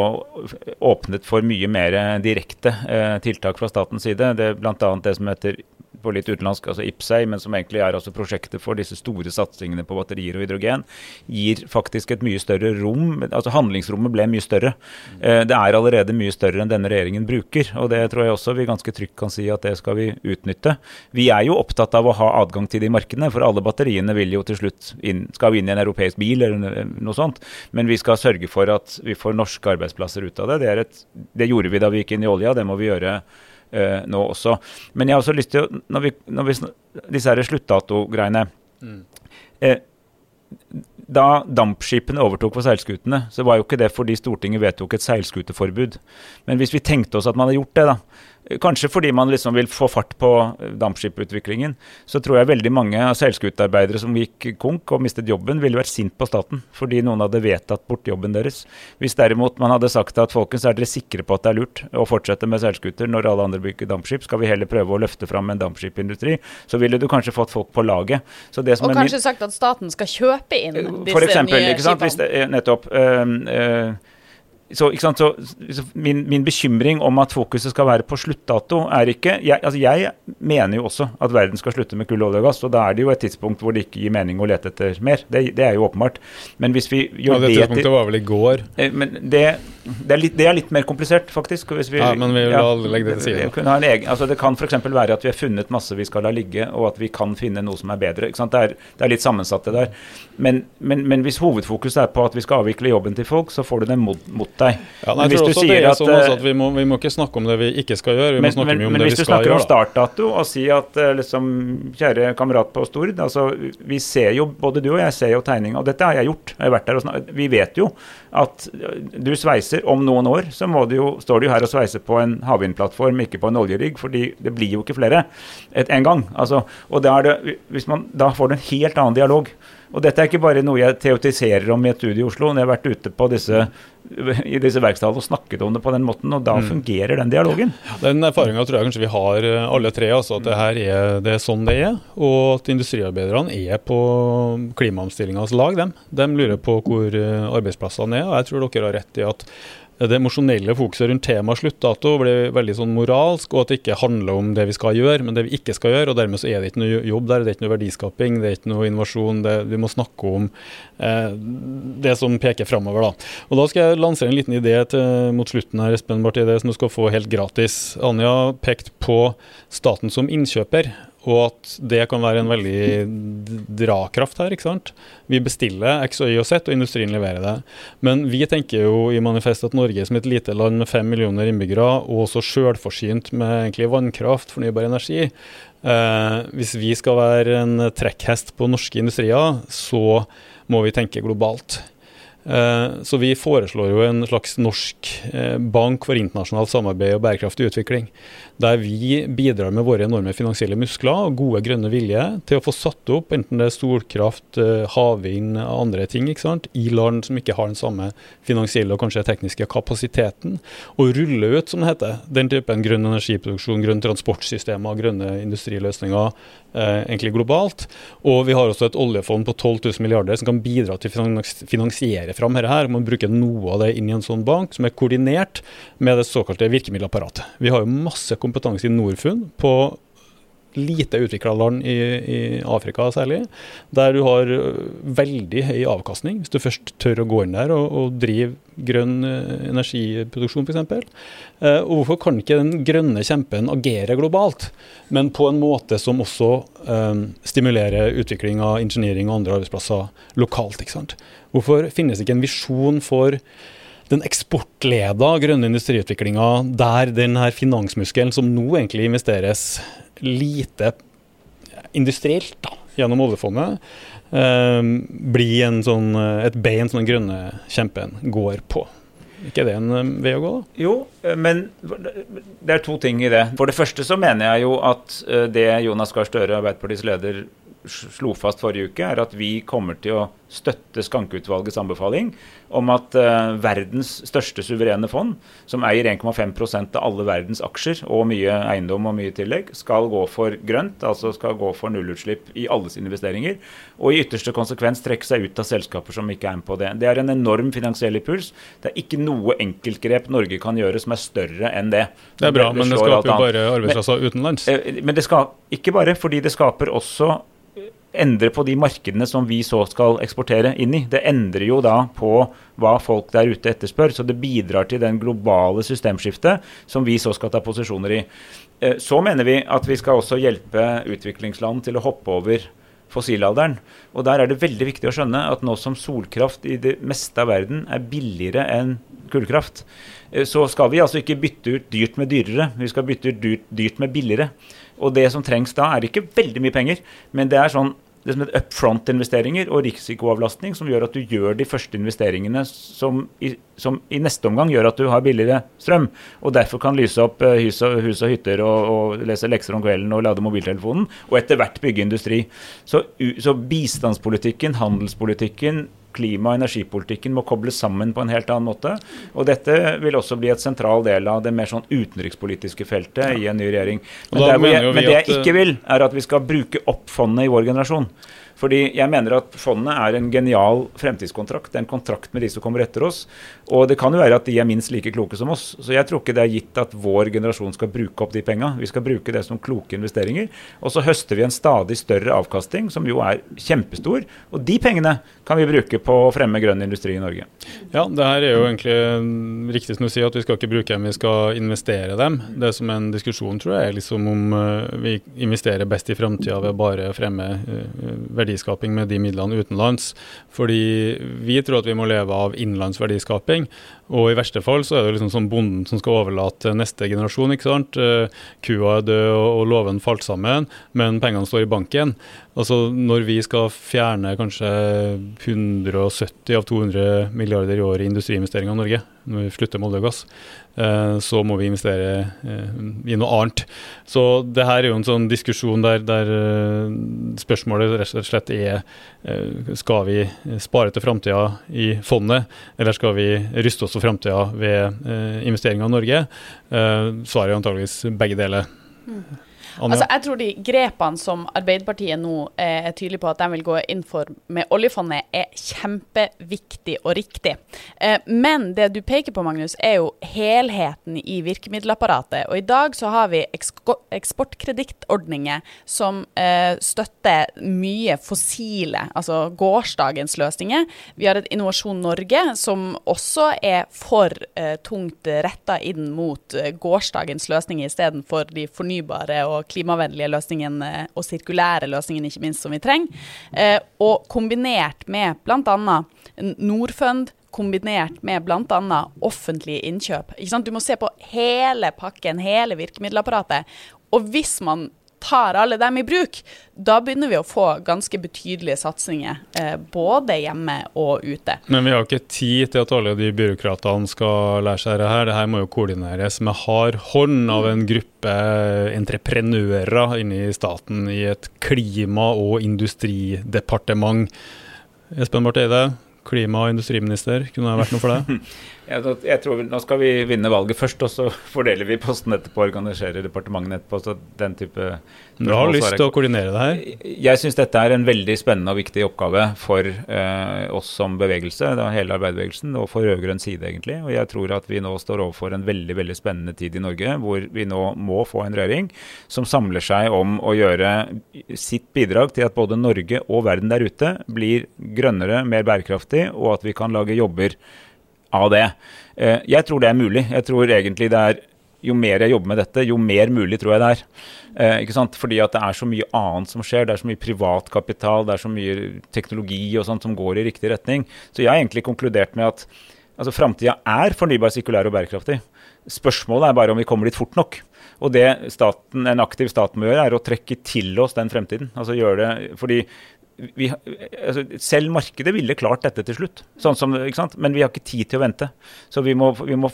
åpnet for mye mer direkte uh, tiltak fra statens side. Det er bl.a. det som heter på litt utenlandsk, altså IPSEI, men som egentlig er altså prosjektet for disse store satsingene på batterier og hydrogen, gir faktisk et mye større rom. altså Handlingsrommet ble mye større. Eh, det er allerede mye større enn denne regjeringen bruker. og Det tror jeg også vi ganske trygt kan si at det skal vi utnytte. Vi er jo opptatt av å ha adgang til de markedene, for alle batteriene vil jo til slutt inn, skal inn i en europeisk bil eller noe sånt. Men vi skal sørge for at vi får norske arbeidsplasser ut av det. Det, et, det gjorde vi da vi gikk inn i olja, det må vi gjøre uh, nå også. Men jeg har også lyst til å Når vi, når vi disse her sluttdatogreiene mm. uh, da dampskipene overtok for seilskutene, så var jo ikke det fordi Stortinget vedtok et seilskuteforbud. Men hvis vi tenkte oss at man hadde gjort det, da, Kanskje fordi man liksom vil få fart på eh, dampskiputviklingen. Så tror jeg veldig mange av seilskutearbeidere som gikk konk og mistet jobben, ville vært sint på staten fordi noen hadde vedtatt bort jobben deres. Hvis derimot man hadde sagt at folkens, er dere sikre på at det er lurt å fortsette med seilskuter når alle andre bygger dampskip, skal vi heller prøve å løfte fram en dampskipindustri, så ville du kanskje fått folk på laget. og kanskje sagt at staten skal kjøpe inn eh, disse for eksempel, nye skipene. Nettopp. Øh, øh, så, så, så min, min, bekymring om at fokuset skal være på sluttdato, er ikke jeg, altså jeg, mener jo også at verden skal slutte med kull, olje og gass. og Da er det jo et tidspunkt hvor det ikke gir mening å lete etter mer. Det, det er jo åpenbart. Men hvis vi gjør ja, det tidspunktet var vel i går. Eh, men det, det, er litt, det, er litt, mer komplisert, faktisk. Vi, ja, men vi vil ja, legge det til side. Egen, altså det kan f.eks. være at vi har funnet masse vi skal la ligge, og at vi kan finne noe som er bedre. Det er, det, er, litt sammensatt, det der. Men, men, men, hvis hovedfokuset er på at vi skal avvikle jobben til folk, så får du det mot, mot deg. Ja, nei, jeg tror også det er sånn at, at vi, må, vi, må, ikke snakke om det vi ikke skal gjøre, vi men, må snakke men, om det vi skal gjøre. Men hvis du snakker om startdato og si at eh, liksom, kjære kamerat på Stord, altså, vi ser jo, både du og jeg ser jo tegninga, og dette har jeg gjort. Jeg har vært der og snakket. Vi vet jo at eh, du sveiser om noen år, så det jo, står du her og sveiser på en havvindplattform, ikke på en oljerigg, fordi det blir jo ikke flere et, en gang. Altså, og det, man, da får du en helt annen dialog. Og dette er ikke bare noe jeg teotiserer om i et studio i Oslo. Jeg har vært ute på disse, i disse verkstedene og snakket om det på den måten, og da mm. fungerer den dialogen. Den erfaringa tror jeg kanskje vi har eh, alle tre, altså at det her er, det er sånn det er. Og at industriarbeiderne er på klimaomstillingas lag, dem. De lurer på hvor eh, arbeidsplassene er. og Jeg tror dere har rett i at det emosjonelle fokuset rundt temaet sluttdato blir veldig sånn moralsk, og at det ikke handler om det vi skal gjøre, men det vi ikke skal gjøre. og Dermed så er det ikke noe jobb der, det er ikke noe verdiskaping, det er ikke noe innovasjon. Det, vi må snakke om eh, det som peker framover. Da. Og da skal jeg lansere en liten idé til, mot slutten her, Espen Barth, som du skal få helt gratis. Anja pekte på staten som innkjøper. Og at det kan være en veldig drakraft her. ikke sant? Vi bestiller X og Y og Z, og industrien leverer det. Men vi tenker jo i Manifest at Norge som et lite land med fem millioner innbyggere, og også sjølforsynt med egentlig vannkraft, fornybar energi, eh, hvis vi skal være en trekkhest på norske industrier, så må vi tenke globalt. Eh, så vi foreslår jo en slags norsk eh, bank for internasjonalt samarbeid og bærekraftig utvikling der vi bidrar med våre enorme finansielle muskler og gode grønne vilje til å få satt opp enten det er solkraft, eh, havvind, andre ting, ikke sant, i land som ikke har den samme finansielle og kanskje tekniske kapasiteten, og rulle ut, som det heter, den typen grønn energiproduksjon, grønn transportsystemer, grønne industriløsninger, eh, egentlig globalt. Og vi har også et oljefond på 12 000 milliarder som kan bidra til å finansiere fram dette. Man bruker noe av det inn i en sånn bank, som er koordinert med det såkalte virkemiddelapparatet. Vi har jo masse kompetanse i Norfund på lite utvikla land i, i, Afrika særlig, der du har veldig høy avkastning, hvis du først tør å gå inn der og, og drive grønn energiproduksjon f.eks. Eh, og hvorfor kan ikke den grønne kjempen agere globalt, men på en måte som også eh, stimulerer utvikling av ingeniering og andre arbeidsplasser lokalt? Hvorfor finnes ikke en visjon for den eksportleda grønne industriutviklinga der den her finansmuskelen som nå egentlig investeres lite industrielt da, gjennom oljefondet, eh, blir en sånn, et bein som den grønne kjempen går på. ikke det en eh, vei å gå, da? Jo, eh, men det er to ting i det. For det første så mener jeg jo at eh, det Jonas Gahr Støre, Arbeiderpartiets leder, slo fast forrige uke, er at vi kommer til å støtte Skankeutvalgets anbefaling om at uh, verdens største suverene fond, som eier 1,5% av alle verdens aksjer og mye eiendom og mye tillegg, skal gå for grønt, altså skal gå for nullutslipp i alle sine investeringer. Og i ytterste konsekvens trekke seg ut av selskaper som ikke er med på det. Det er en enorm finansiell impuls. Det er ikke noe enkeltgrep Norge kan gjøre som er større enn det. Det er bra, det, det men det skaper jo bare arbeidsplasser utenlands. Men, men det skal ikke bare, fordi det skaper også endre på de markedene som vi så skal eksportere inn i. Det endrer jo da på hva folk der ute etterspør. Så det bidrar til den globale systemskiftet som vi så skal ta posisjoner i. Eh, så mener vi at vi skal også hjelpe utviklingsland til å hoppe over fossilalderen. Og der er det veldig viktig å skjønne at nå som solkraft i det meste av verden er billigere enn kullkraft, eh, så skal vi altså ikke bytte ut dyrt med dyrere, vi skal bytte ut dyrt, dyrt med billigere. Og det som trengs da, er ikke veldig mye penger, men det er sånn det som heter up front-investeringer og risikoavlastning, som gjør at du gjør de første investeringene som i, som i, neste omgang gjør at du har billigere strøm. Og derfor kan lyse opp uh, hus, og, hus, og, hytter og, og, lese lekser om kvelden og lade mobiltelefonen, og etter hvert bygge industri. Så, så bistandspolitikken, handelspolitikken, klima- og energipolitikken må kobles sammen på en helt annen måte. Og dette vil også bli et sentral del av det mer sånn utenrikspolitiske feltet ja. i en ny regjering. Men, det, jeg, men det jeg ikke vil, er at vi skal bruke opp fondet i vår generasjon. Fordi jeg mener at fondet er en genial fremtidskontrakt. Det er en kontrakt med de som kommer etter oss. Og det kan jo være at de er minst like kloke som oss. Så jeg tror ikke det er gitt at vår generasjon skal bruke opp de penga. Vi skal bruke det som kloke investeringer. Og så høster vi en stadig større avkasting, som jo er kjempestor. Og de pengene kan vi bruke på å fremme grønn industri i Norge. Ja, det her er jo egentlig riktig som du sier, at vi skal ikke bruke dem, vi skal investere dem. Det som er en diskusjon, tror jeg, er liksom om uh, vi investerer best i framtida ved bare å fremme uh, verdiskaping med de midlene utenlands. Fordi vi tror at vi må leve av innenlands verdiskaping. Og i verste fall så er det liksom sånn bonden som skal overlate neste generasjon. ikke sant? Eh, kua er død og, låven falt sammen, men pengene står i banken. Altså Når vi skal fjerne kanskje 170 av 200 milliarder i året i industriinvesteringer i Norge, når vi slutter med olje og gass, så må vi investere eh, i noe annet. Så det her er jo en sånn diskusjon der, der eh, spørsmålet rett og slett er skal vi spare til framtida i fondet, eller skal vi ruste oss for framtida ved investeringer i Norge? Svaret er antageligvis begge deler. Mm. Altså, jeg tror de grepene som Arbeiderpartiet nå er tydelig på at de vil gå inn for med oljefondet, er kjempeviktig og riktig. Eh, men det du peker på, Magnus, er jo helheten i virkemiddelapparatet. Og i dag så har vi eksportkredittordninger som eh, støtter mye fossile, altså gårsdagens løsninger. Vi har et Innovasjon Norge som også er for eh, tungt retta inn mot gårsdagens løsninger istedenfor de fornybare og klimavennlige løsningene og sirkulære løsningene, ikke minst, som vi trenger. Eh, og kombinert med bl.a. Norfund, kombinert med bl.a. offentlige innkjøp. Du må se på hele pakken, hele virkemiddelapparatet. Og hvis man tar alle dem i bruk, da begynner vi å få ganske betydelige satsinger. Eh, både hjemme og ute. Men vi har ikke tid til at alle de byråkratene skal lære seg det her. Det her må jo koordineres med hard hånd av en gruppe entreprenører inne i staten i et klima- og industridepartement. Espen Barth Eide, klima- og industriminister, kunne det vært noe for deg? Jeg tror Nå skal vi vinne valget først, og så fordeler vi posten etterpå. Organiserer departementene etterpå. så den type Du har lyst til å koordinere det her? Jeg syns dette er en veldig spennende og viktig oppgave for eh, oss som bevegelse, da, hele arbeiderbevegelsen, og for rød-grønn side, egentlig. Og jeg tror at vi nå står overfor en veldig veldig spennende tid i Norge, hvor vi nå må få en regjering som samler seg om å gjøre sitt bidrag til at både Norge og verden der ute blir grønnere, mer bærekraftig, og at vi kan lage jobber av det. Eh, jeg tror det er mulig. Jeg tror egentlig det er jo mer jeg jobber med dette, jo mer mulig tror jeg det er. Eh, ikke sant? Fordi at det er så mye annet som skjer. Det er så mye privatkapital, det er så mye teknologi og sånt som går i riktig retning. Så jeg har egentlig konkludert med at altså, framtida er fornybar, sirkulær og bærekraftig. Spørsmålet er bare om vi kommer dit fort nok. Og det staten, en aktiv stat må gjøre, er å trekke til oss den fremtiden. Altså gjøre det, fordi vi, altså, selv markedet ville klart dette til slutt, sånn som, men vi har ikke tid til å vente. Så vi må, vi må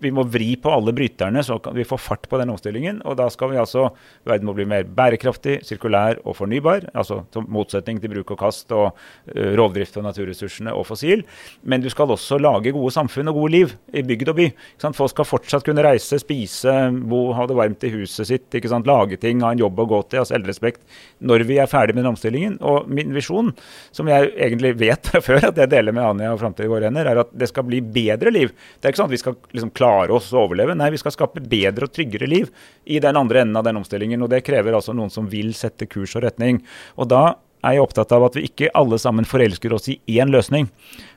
vi må vri på alle bryterne, så kan vi få fart på den omstillingen. Og da skal vi altså Verden må bli mer bærekraftig, sirkulær og fornybar. Altså motsetning til bruk og kast og uh, rovdrift og naturressursene og fossil. Men du skal også lage gode samfunn og gode liv i bygd og by. Folk skal fortsatt kunne reise, spise, bo, ha det varmt i huset sitt, lage ting, ha en jobb å gå til, ha selvrespekt. Når vi er ferdig med den omstillingen. Og min visjon, som jeg egentlig vet fra før at jeg deler med Anja og Framtid i våre hender, er at det skal bli bedre liv. Det er ikke sånn at vi skal liksom klare oss å overleve. Nei, vi skal skape bedre og tryggere liv i den andre enden av den omstillingen. Og det krever altså noen som vil sette kurs og retning. Og da er jeg opptatt av at vi ikke alle sammen forelsker oss i én løsning.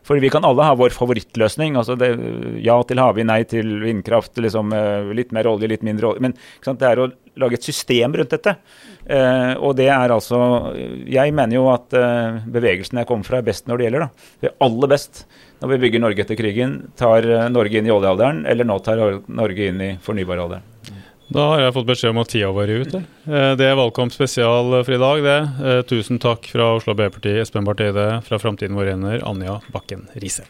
For vi kan alle ha vår favorittløsning. altså det, Ja til havvind, nei til vindkraft. liksom eh, Litt mer olje, litt mindre olje. Men det er å lage et system rundt dette. Eh, og det er altså Jeg mener jo at eh, bevegelsen jeg kommer fra, er best når det gjelder. da. Det er aller best når vi bygger Norge etter krigen, tar eh, Norge inn i oljealderen, eller nå tar Norge inn i fornybaralderen. Da har jeg fått beskjed om at tida vår er ute. Eh, det er valgkamp spesial for i dag, det. Eh, tusen takk fra Oslo Arbeiderparti, Espen Barth Eide, fra Framtiden vår ender, Anja Bakken Riise.